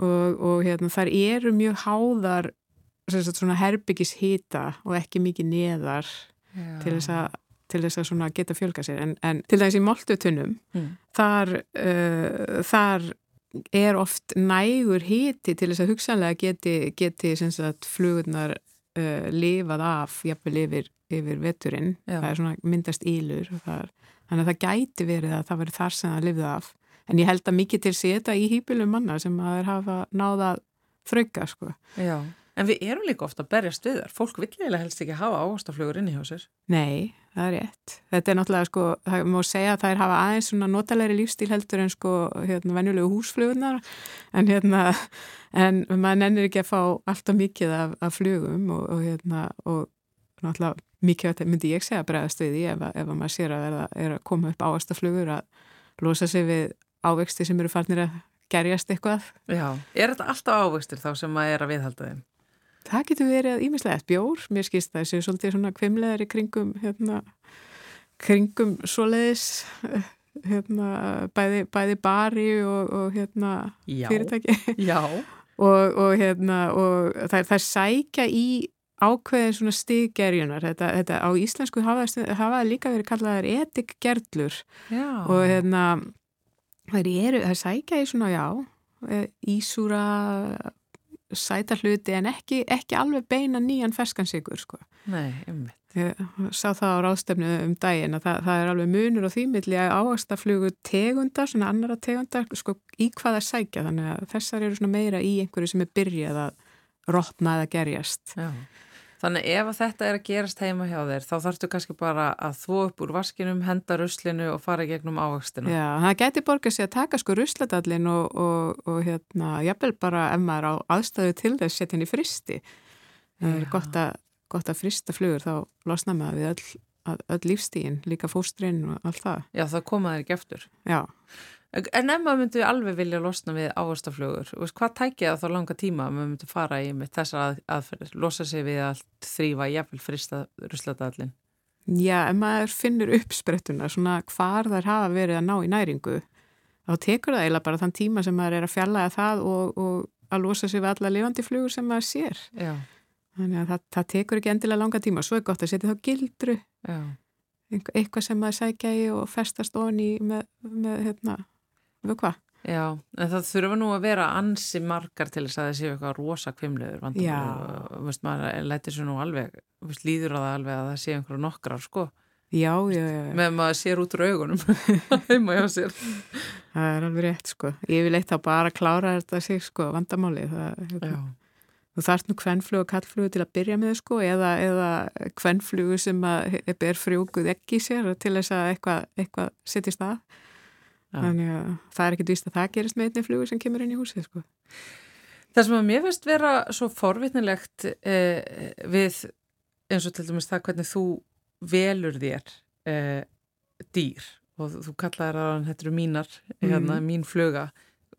S7: og, og hérna, þar eru mjög háðar herbyggis hita og ekki mikið neðar
S2: já.
S7: til þess að til þess að svona geta fjölga sér en, en til dæmis í moltutunum
S2: Mm.
S7: þar, uh, þar er oft nægur hiti til þess að hugsanlega geti, geti flugurnar uh, lifað af jafnvel yfir, yfir veturinn
S2: Já.
S7: það er svona myndast ílur það er, þannig að það gæti verið að það verið þar sem það lifið af en ég held að mikið til seta í hýpilum manna sem að þeir hafa náða þrauka sko.
S2: Já, en við erum líka ofta að berjast við þar. Fólk vill eiginlega helst ekki hafa ávastaflugur inni hjá sér.
S7: Nei, það er rétt. Þetta er náttúrulega sko, það má segja að þær hafa aðeins svona notalegri lífstíl heldur en sko hérna venjulegu húsflugunar en hérna, en maður nennir ekki að fá alltaf mikið af, af flugum og, og hérna og náttúrulega mikið þetta myndi ég segja bregðast við því ef, að- ef að maður sér að er, að er að koma upp áastaflugur að losa sig við ávexti sem eru farnir að gerjast eitthvað.
S2: Já. Er þetta alltaf ávöxtur þá sem maður er að viðhalda þeim?
S7: Það getur verið ímislegt bjór, mér skýrst það séu svolítið svona kvimlegar í kringum hérna, kringum svoleiðis eh, hérna, bæði, bæði bari og, og hérna, fyrirtæki.
S2: Já.
S7: og, og, hérna, og það, það sækja í ákveðin svona stiggerjunar þetta, þetta á íslensku hafa, hafa líka verið kallaðar etikgerlur. Og hérna þær eru, þær sækja í svona já eh, ísúra sæta hluti en ekki, ekki alveg beina nýjan ferskansikur sko.
S2: Nei, einmitt.
S7: Ég sá það á ráðstefnu um daginn að það, það er alveg munur og þýmiðli að ávastaflugu tegundar, svona annara tegundar, sko í hvað það sækja þannig að þessar eru svona meira í einhverju sem er byrjað að rotna eða gerjast.
S2: Já. Þannig ef þetta er að gerast heima hjá þér þá þarftu kannski bara að þvó upp úr vaskinum, henda ruslinu og fara gegnum ávextinu.
S7: Já, það geti borgað sér að taka sko rusladallin og, og, og hérna, jafnvel bara ef maður á aðstæðu til þess setja henni fristi. Það er gott að, gott að frista flugur þá losna maður við öll, öll lífstígin, líka fóstrinn og allt það.
S2: Já, það koma þér ekki eftir.
S7: Já,
S2: En ef maður myndi alveg vilja losna við veist, hvað tækja það þá langa tíma að maður myndi fara í með þessar að, aðferðir, losa sig við allt þrýfa, jafnvel frista rusladallin?
S7: Já, ef maður finnur uppsprettuna, svona hvar þær hafa verið að ná í næringu, þá tekur það eiginlega bara þann tíma sem maður er að fjallaða það og, og að losa sig við alla lifandi flugur sem maður sér.
S2: Já,
S7: Þannig að það, það tekur ekki endilega langa tíma. Svo er gott að setja þá gildru,
S2: já.
S7: eitthvað sem maður sækja í og festast ofan í með, með hérna, hvað?
S2: Já, en það þurfa nú að vera ansi margar til þess að það séu eitthvað rosa
S7: Já.
S2: og veist, maður lætir sér nú alveg, veist, líður á það alveg að það séu einhverju nokkrar, sko,
S7: Já, já, já, já.
S2: með maður sér út úr augunum heima hjá sér.
S7: það er alveg rétt, sko. Ég vil eitt þá bara klára þetta sig, sko, vandamáli. Hérna,
S2: Já,
S7: Þú þarft nú kvennflugu og kallflugu til að byrja með sko eða, eða kvennflugu sem að ber frjókuð ekki sér til þess að eitthvað, eitthvað að. Þannig að það er ekkit víst að það gerist með einni flugu sem kemur inn í húsið sko.
S2: Það sem að mér finnst vera svo forvitnilegt eh, við eins og til dæmis það hvernig þú velur þér eh, dýr og þú kallaðir að þetta eru mínar, hérna,
S7: Mhm.
S2: mín fluga.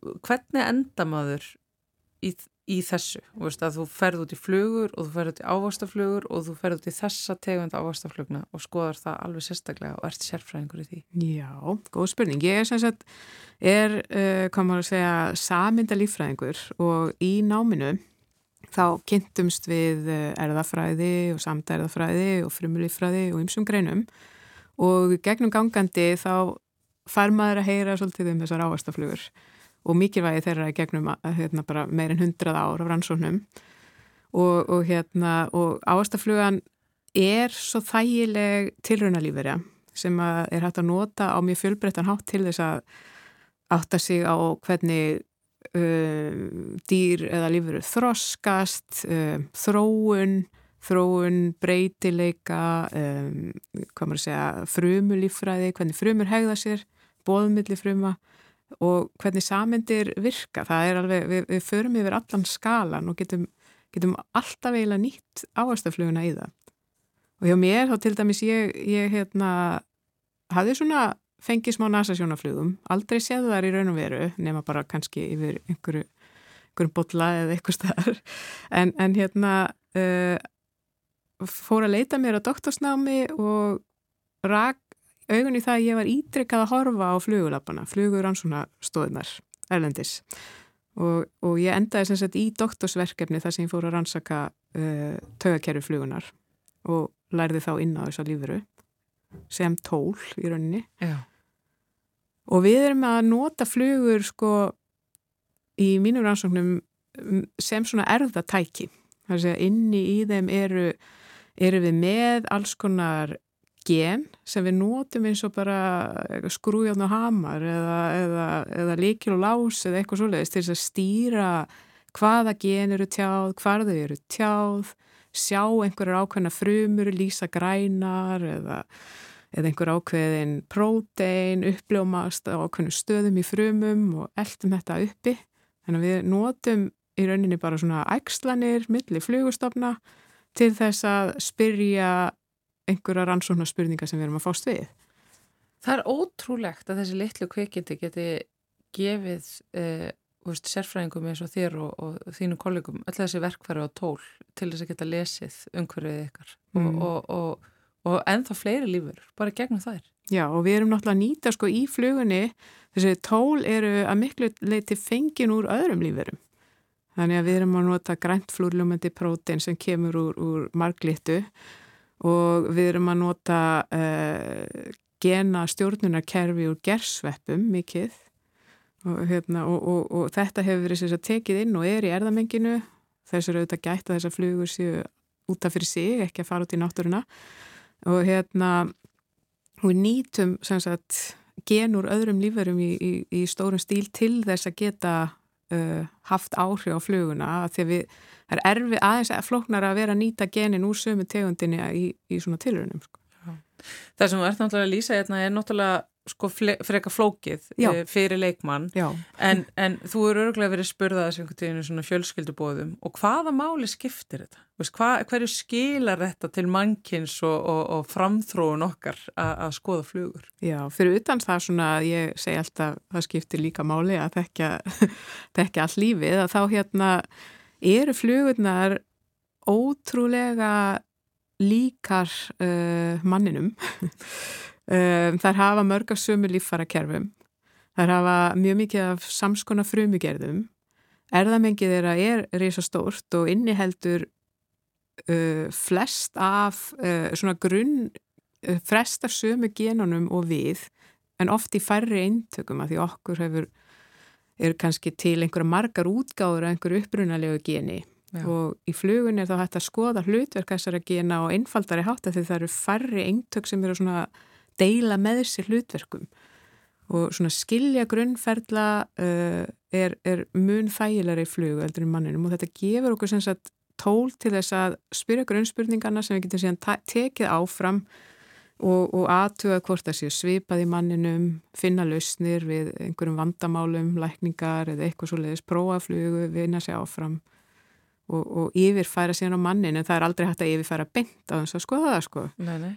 S2: Hvernig enda maður í, í þessu? Veist að þú ferð út í flugur og þú ferð út í ávastaflugur og þú ferð út í þessa tegund ávastaflugna og skoðar það alveg sérstaklega og ert sérfræðingur í því.
S7: Já, góð spurning. Ég er sem sagt, er, uh, hvað maður að segja, saminda líffræðingur og í náminu þá kynntumst við eh, erðafræði og samdærðafræði og frumulíffræði og ymsum greinum og gegnum gangandi þá fær maður að heyra svolítið um þessar ávastaflugur og mikilvægi þeirra í gegnum hérna, bara meir en hundrað ár af rannsóknum. Og, og, hérna, og ávastaflugan er svo þægileg tilraunalífverja sem er hægt að nota á mjög fjölbreyttan hátt til þess að átta sig á hvernig um, dýr eða lífur þroskast, um, þróun, þróun, breytileika, um, hvað maður að segja, frumulífræði, hvernig frumur hegða sér, bóðmilli fruma og hvernig samyndir virka. Það er alveg, við, við förum yfir allan skalan og getum, getum alltaf eiginlega nýtt áhastafluguna í það. Og hjá mér þá til dæmis ég, ég hérna, hafði svona fengið smá nasasjónaflugum, aldrei séð þar í raun og veru, nema bara kannski yfir einhverju, einhverju bolla eða eitthvað staðar. En, en hérna uh, fór að leita mér á doktorsnámi og rak augun í það að ég var ítrekkað að horfa á flugulappana, flugur ansvona stóðunar, erlendis. Og, og ég endaði sem sagt í doktorsverkefni þar sem ég fór að rannsaka uh, taugakerfi flugunar og lærði þá inn á þessa lífuru sem tól í rauninni
S2: Já.
S7: og við erum að nota flugur sko í mínum rannsóknum mm, sem svona erðatæki þar að inni í þeim eru, eru við með alls konar gen sem við notum eins og bara skrújárn og hamar eða, eða, eða líkil og lás eða eitthvað svoleiðist til að stýra hvaða gen eru tjáð, hvar þau eru tjáð sjá einhverjar ákveðna frumur, lýsa grænar eða, eða einhver ákveðin prótein, uppljómast á ákveðnum stöðum í frumum og eldum þetta uppi. Þannig að við notum í rauninni bara svona ægslanir, milli flugustofna til þess að spyrja einhverja rannsóknar spurningar sem við erum að fást við.
S2: Það er ótrúlegt að þessi litlu kveikindi geti gefið eh, veist, sérfræðingum eins og þér og, og þínu kollegum öll þessi verkfæri og tól til þess að geta lesið umhverfið ykkar
S7: Mm.
S2: og, og, og, og ennþá fleiri lífur, bara gegnum þær.
S7: Já, og við erum náttúrulega að nýta sko í flugunni, þessi tól eru að miklu leiti fengin úr öðrum lífurum. Þannig að við erum að nota grænt flúrljómandi prótein sem kemur úr, úr marglittu og við erum að nota uh, gena stjórnunarkerfi úr gersveppum mikið. Og, hérna, og, og, og þetta hefur verið sem sagt tekið inn og er í erðamenginu þessar auðvitað gætt að þessar flugur séu út af fyrir sig, ekki að fara út í náttúruna. Og hérna við nýtum sagt gen úr öðrum lífverum í, í, í stórum stíl til þess að geta uh, haft áhrif á fluguna því að við, það er erfi aðeins að flóknar að vera að nýta genin úr sömu tegundinni í, í svona tilrunum sko.
S2: Það sem þú ert náttúrulega að lýsa hérna er náttúrulega sko freka flókið
S7: Já.
S2: eh, fyrir leikmann en, en þú eru örgulega verið spurðað þessu einhvern veginn svona fjölskyldubóðum og hvaða máli skiptir þetta? Veist, hva, hverju skilar þetta til mannkins og, og, og framþróun okkar að skoða flugur?
S7: já, fyrir utan það svona ég segi alltaf, það skiptir líka máli að þekka, þekka all lífið að þá hérna eru flugurnar ótrúlega líkar uh, manninum. Um, þær hafa mörg af sömu líffara kerfum þær hafa mjög mikið af samskona frumugerðum erðamengið þeirra er risastórt og inniheldur uh, flest af uh, svona grunn flest af sömu genunum og við en oft í færri eintökum að því okkur hefur er kannski til einhverja margar útgáður af einhverju upprunalegu geni
S2: Já.
S7: og í flugun er þá hægt að skoða hlutverk þessara gena og einfaldari hátt því það eru færri eintök sem eru svona deila með sér hlutverkum og svona skilja grunnferðla uh, er, er mun þægilegri í flugu eldur í manninum og þetta gefur okkur sem sagt tól til þess að spyrja grunnspurningarna sem við getum síðan tekið áfram og, og aðtuga hvort það séu svipað í manninum, finna lausnir við einhverjum vandamálum, lækningar eða eitthvað svo leiðis, prófa flugu, vinna sér áfram og, og yfirfæra síðan á mannin en það er aldrei hægt að yfirfæra beint á þess að skoða það sko.
S2: Nei, nei.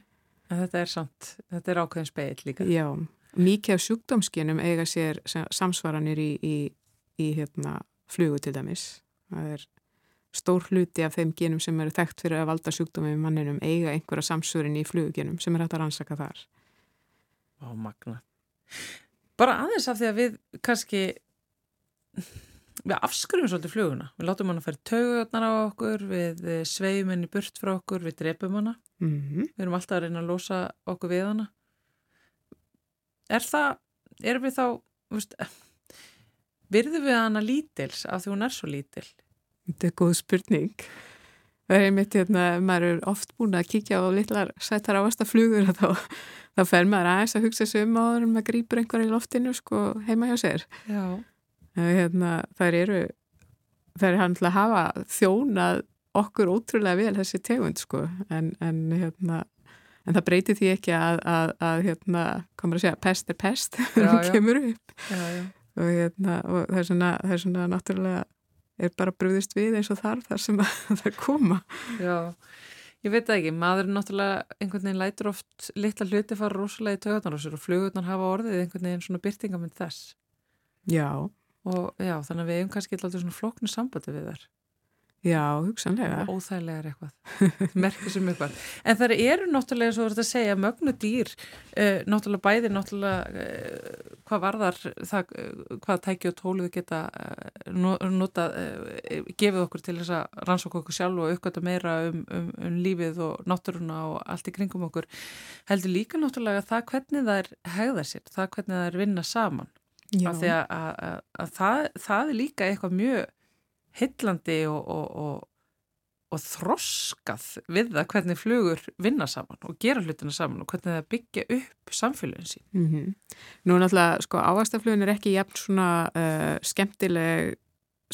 S2: En þetta er samt, þetta er ákveðin speil líka.
S7: Já, mikið af sjúkdómsgenum eiga sér samsvaranir í, í, í hérna, flugu til dæmis. Það er stór hluti af þeim genum sem eru þekkt fyrir að valda sjúkdómi í manninum eiga einhverja samsvörin í flugugenum sem er hægt að rannsaka þar.
S2: Á magna. Bara aðeins af því að við kannski við afskrifum svolítið fluguna. Við látum hana færi taugarnar á okkur, við eh, sveifum henni burt frá okkur, við drepum hana.
S7: Mm
S2: Við erum alltaf að reyna að losa okkur við hana. Er það, erum við þá, veist, virðum við hana lítils af því hún er svo lítil?
S7: Þetta er góð spurning. Það er einmitt hérna, maður er oft búin að kíkja á litlar sættar ávasta flugur og þá, þá fer maður aðeins að hugsa sig um áður en maður grýpur einhver í loftinu sko heima hjá sér.
S2: Já.
S7: Hérna, þær eru, þær er hann til að hafa þjónað okkur ótrúlega vel þessi tegund sko en, en hérna en það breytir því ekki að, að, að hérna, komur að segja, pest er pest
S2: já.
S7: kemur upp
S2: Já, já.
S7: og, hérna, og það er svona, það er svona náttúrulega er bara brúðist við eins og þarf þar sem að það koma.
S2: Já, ég veit það ekki, maður er náttúrulega einhvern veginn lætur oft litla hluti fara rosalega í sér og flugurnar hafa orðið einhvern veginn svona byrtingamind þess.
S7: Já,
S2: og já, þannig að við hefum kannski alltaf svona flóknu sambandi við þær
S7: já, hugsanlega.
S2: Óþægilegar eitthvað, merkir sem eitthvað. En það eru náttúrulega og þú ert að segja mögnu dýr, uh, náttúrulega bæði náttúrulega uh, hvað varðar það, uh, hvað tæki og tóluðu geta nota gefið okkur til þess að rannsóka okkur sjálf og uppgöta meira um, um, um lífið og náttúruna og allt í kringum okkur. Heldur líka náttúrulega það hvernig það er hegða sér, það hvernig það er vinna saman.
S7: Já,
S2: af því að, að, að, að það, það er líka eitthvað mjög hillandi og, og, og, og þroskað við það hvernig flugur vinna saman og gera hlutina saman og hvernig það byggja upp samfélagin sín.
S7: Mm Nú náttúrulega, sko, ávastaflugun er ekki jafn svona uh, skemmtileg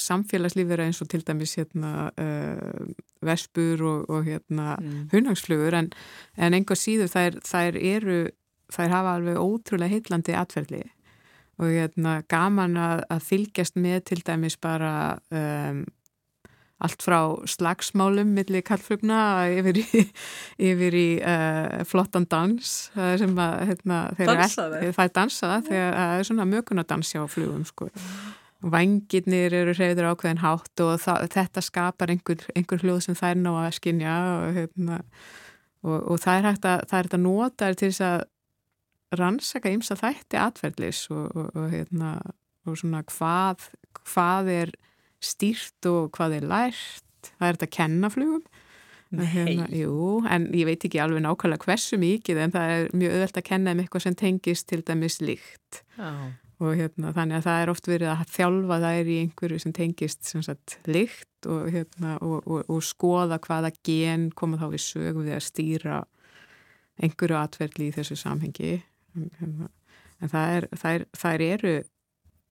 S7: samfélagslífur eins og til dæmis hérna uh, vespur og, og hérna
S2: Mm.
S7: hunangsflugur en, en einhver síður þær, þær eru, þær hafa alveg ótrúlega heitlandi atverðli og hérna gaman að, að fylgjast með til dæmis bara um, allt frá slagsmálum millir kallflugna yfir í, yfir í uh, flottan dans er sem að hérna, það er dansa það þegar það er svona mökunadans hjá flugum sko. vangirnir eru reyður ákveðin hátt og það, þetta skapar einhver, einhver hljóð sem þær ná að skinja og, hérna, og, og það er hægt að er að nota til þess að rannsaka ymsa þætti atferðlis og, og, og, hérna, og svona hvað, hvað er stýrt og hvað er lært það er þetta að kenna flugum
S2: Nei.
S7: hérna, jú, en ég veit ekki alveg nákvæmlega hversu mikið en það er mjög öðvöld að kenna um eitthvað sem tengist til dæmis líkt
S2: Já.
S7: og hérna, þannig að það er oft verið að þjálfa þær í einhverju sem tengist sem sagt lykt og, hérna, og, og, og skoða hvaða gen koma þá við sögum við að stýra einhverju atverðli í þessu samhengi en, það, er, það, er, það eru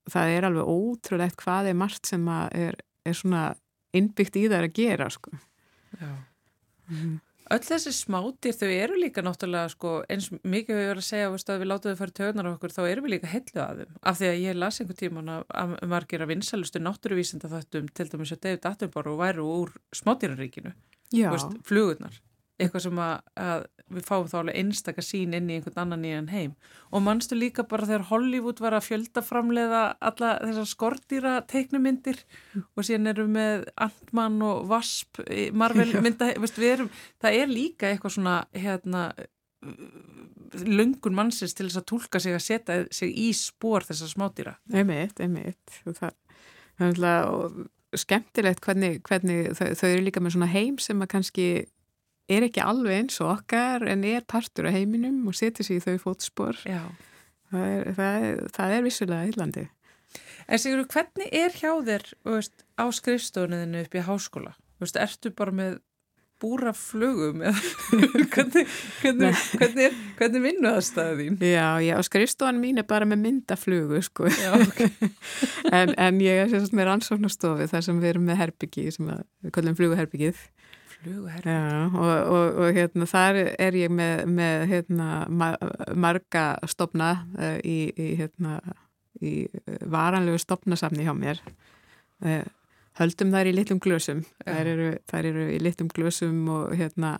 S7: það er alveg ótrúlegt hvað er margt sem er, er svona innbyggt í þær að gera sko.
S2: Mm. Öll þessi smátir þau eru líka náttúrulega sko, eins mikið við verðum að segja veist, að við látum þau fara töðunar á okkur þá erum við líka hellu að þeim af því að ég las einhver tíman að margir að vinsalustu náttúruvísinda þáttum til dæmis að David Attenborough væru úr smátýraríkinu flugurnar eitthvað sem að, að við fáum þá alveg einstakar sín inn í einhvern annan nýjan heim. Og mannstu líka bara þegar Hollywood var að fjöldaframlega alla þessar skortýra teiknumindir mm. og síðan erum við með Ant-Man og Wasp Marvel mynda, veist, erum, það er líka eitthvað svona hérna lungun mannsins til þess að tólka sig að setja sig í spór þessar smátýra
S7: einmitt, einmitt. Það, það er skemmtilegt hvernig, hvernig þau, þau eru líka með svona heim sem að kannski er ekki alveg eins og okkar en er partur af heiminum og setur sér í þau fótspor það er, það, er, það er vissulega íllandi
S2: En Sigur, hvernig er hjá þér veist, á skrifstofunniðinu upp í háskóla? Veist, ertu bara með búra flugum? hvernig, hvernig, hvernig, hvernig vinnu það staðið þín?
S7: Já, já, skrifstofan mín er bara með myndaflugu sko já, okay. en, en ég er sérst með rannsóknastofi þar sem við erum með herbyggi sem við kallum fluguherbyggið
S2: fluguherbyggið.
S7: Og, og, og hérna, þar er ég með, með hérna, marga stopna uh, í, í, hérna, í eh, varanlegu stopnasafni hjá mér. Uh, höldum þær í litlum glösum. Þær eru, þær eru í litlum glösum og hérna,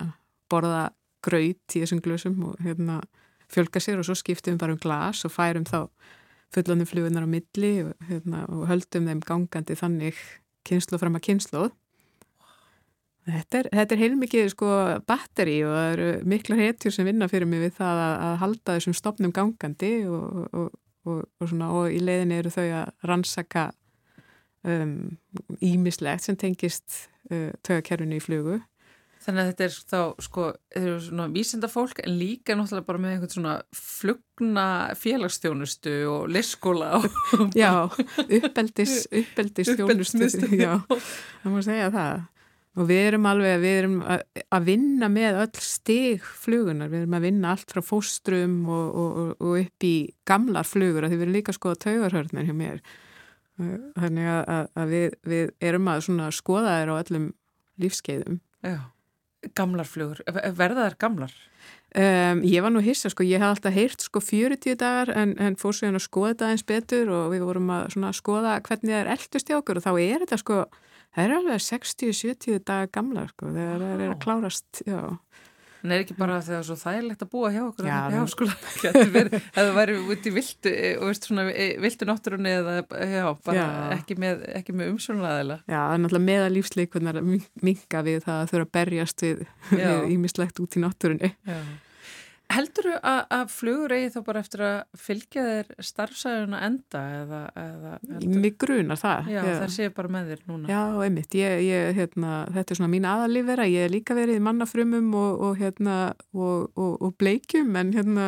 S7: borða gröyt í þessum glösum og hérna, fjölga sér og svo skiptum við bara um glas og færum þá fullanum flugunar á milli og, hérna, og höldum þeim gangandi þannig kynslu fram að kynsluð Þetta er, þetta er heilmikið sko batteri og það eru mikla héttjur sem vinna fyrir mig við það að, að halda þessum stopnum gangandi og, og, og, og í leiðin eru þau að rannsaka ímislegt um, sem tengist uh, tögakerfinu í flugu.
S2: Þannig að þetta er þá sko, þetta eru svona vísindafólk en líka náttúrulega bara með einhvern svona flugna félagsstjónustu og leskóla
S7: Já, uppeldis, uppeldis stjónustu, já, það má segja það og við erum alveg, við erum að vinna með öll stig flugunar, við erum að vinna allt frá fóstrum og, og, og upp í gamlar flugur, því við erum líka að skoða taugarhörnir hjá mér. Þannig að, að við, við erum að skoða þér á öllum lífskeiðum.
S2: Já, gamlar flugur. Verða þær gamlar?
S7: Um, ég var nú hissa, sko, ég hef alltaf heyrt sko 40 dagar en, en fór hérna að skoða þetta eins betur og við vorum að skoða hvernig það er eldust í okkur. Og þá er þetta sko það er alveg 60-70 dagar gamla sko, þegar það er að klárast já.
S2: En er ekki bara þegar svo þægilegt að búa hjá okkur já, hjá skóla, það væri út í viltu, og veist svona viltu náttúrunni eða já, bara já. ekki með, með umsvonlaðila
S7: Já, það er náttúrulega meða lífsleikunar minga við það að þurfa að berjast við ímislegt út í náttúrunni. Já
S2: Heldur þú að, að flugur eigi þá bara eftir að fylgja þeir starfsæðuna enda eða, eða
S7: Mér grunar það.
S2: Já, það sé bara með þér núna.
S7: Já, einmitt. Ég, ég, hérna, þetta er svona mín aðalífera. Ég er líka verið í mannafrumum og, og, hérna, og, og bleikjum en hérna,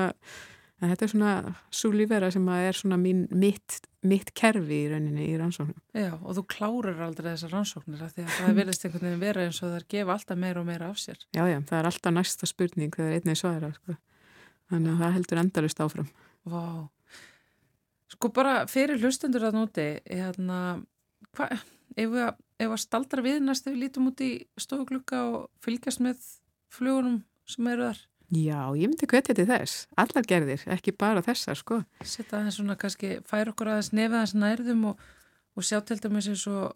S7: þetta er svona svo lífera sem er svona mín, mitt, mitt kerfi í rauninni í rannsóknum.
S2: Já, og þú klárir aldrei þessar rannsóknir af því að það verðist einhvern veginn vera eins og það er gefa alltaf meira og meira af sér.
S7: Já, já, það er alltaf næsta spurning þegar einnig svarar, sko þannig að það heldur endalust áfram
S2: Vá Sko bara fyrir hlustendur að nóti hérna, hvað, ef að, staldra við næst ef við lítum út í stofuglukka og fylgjast með flugunum sem eru þar
S7: Já, ég myndi hvetja til þess, allar gerðir, ekki bara þessar sko.
S2: Setta aðeins svona kannski, fær okkur aðeins nefið aðeins nærðum og, og sjá til dæmis eins og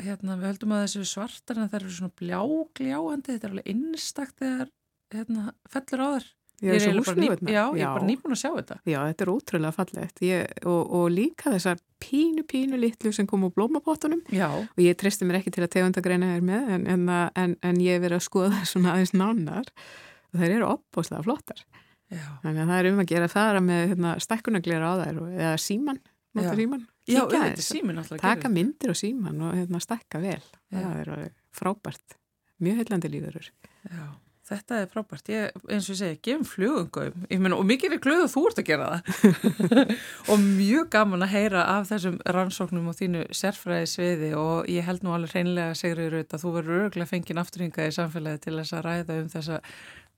S2: hérna, við höldum að þessu svartar en það eru svona bljágljáandi, þetta er alveg innstakt þegar hérna, fellur á þar.
S7: Ég er, er bara ný,
S2: já, ég er bara nýbúin að sjá þetta.
S7: Já, þetta er ótrúlega fallegt ég, og, og líka þessar pínu, pínu litlu sem kom á blómapottunum
S2: já.
S7: og ég tristi mér ekki til að tegundagreina þér með en, en, en, en ég er verið að skoða svona aðeins nánar og þær eru opbóslega flottar. Já. Þannig að það er um að gera það með hérna, stekkunaglera á þær eða síman, síman.
S2: Já, er símin.
S7: Taka myndir á síman og hérna, stekka vel. Það er frábært. Mjög heillandi lífurur.
S2: Já. Þetta er frábært, ég, eins og ég segi, gefum flugungum, ég meina, og mikið er glöð að þú ert að gera það og mjög gaman að heyra af þessum rannsóknum og þínu sérfræði sviði og ég held nú alveg hreinlega segriður auðvitað að þú verður örgulega fengið afturringað í samfélagi til þess að ræða um þessa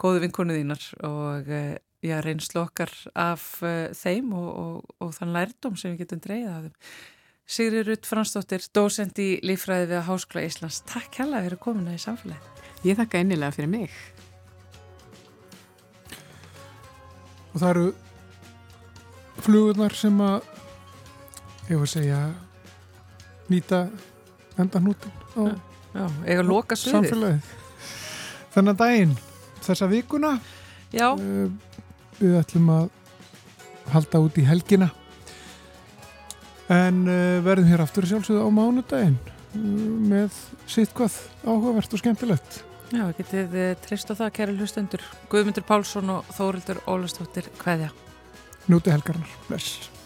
S2: góðu vinkonu þínar og eh, já, reynslu okkar af uh, þeim og, og, og þann lærdom sem við getum dreyðað af þeim. Sigri Rutt Fransdóttir, dósend í lífræði við Háskla Íslands. Takk hella fyrir komuna í samfélagi.
S7: Ég þakka einnilega fyrir mig.
S1: Og það eru flugurnar sem að ég var að segja nýta endanútin á
S2: Já, að sviðið.
S1: samfélagið. Þennan daginn þessa vikuna
S2: Já,
S1: uh, við ætlum að halda út í helgina. En uh, verðum hér aftur sjálfsögðu á mánudaginn uh, með sitt hvað áhugavert og skemmtilegt
S2: já, getið eh, treyst á það, kæri hlustendur. Guðmundur Pálsson og Þórildur Ólastóttir, hvaðja?
S1: Núti helgarnar, bless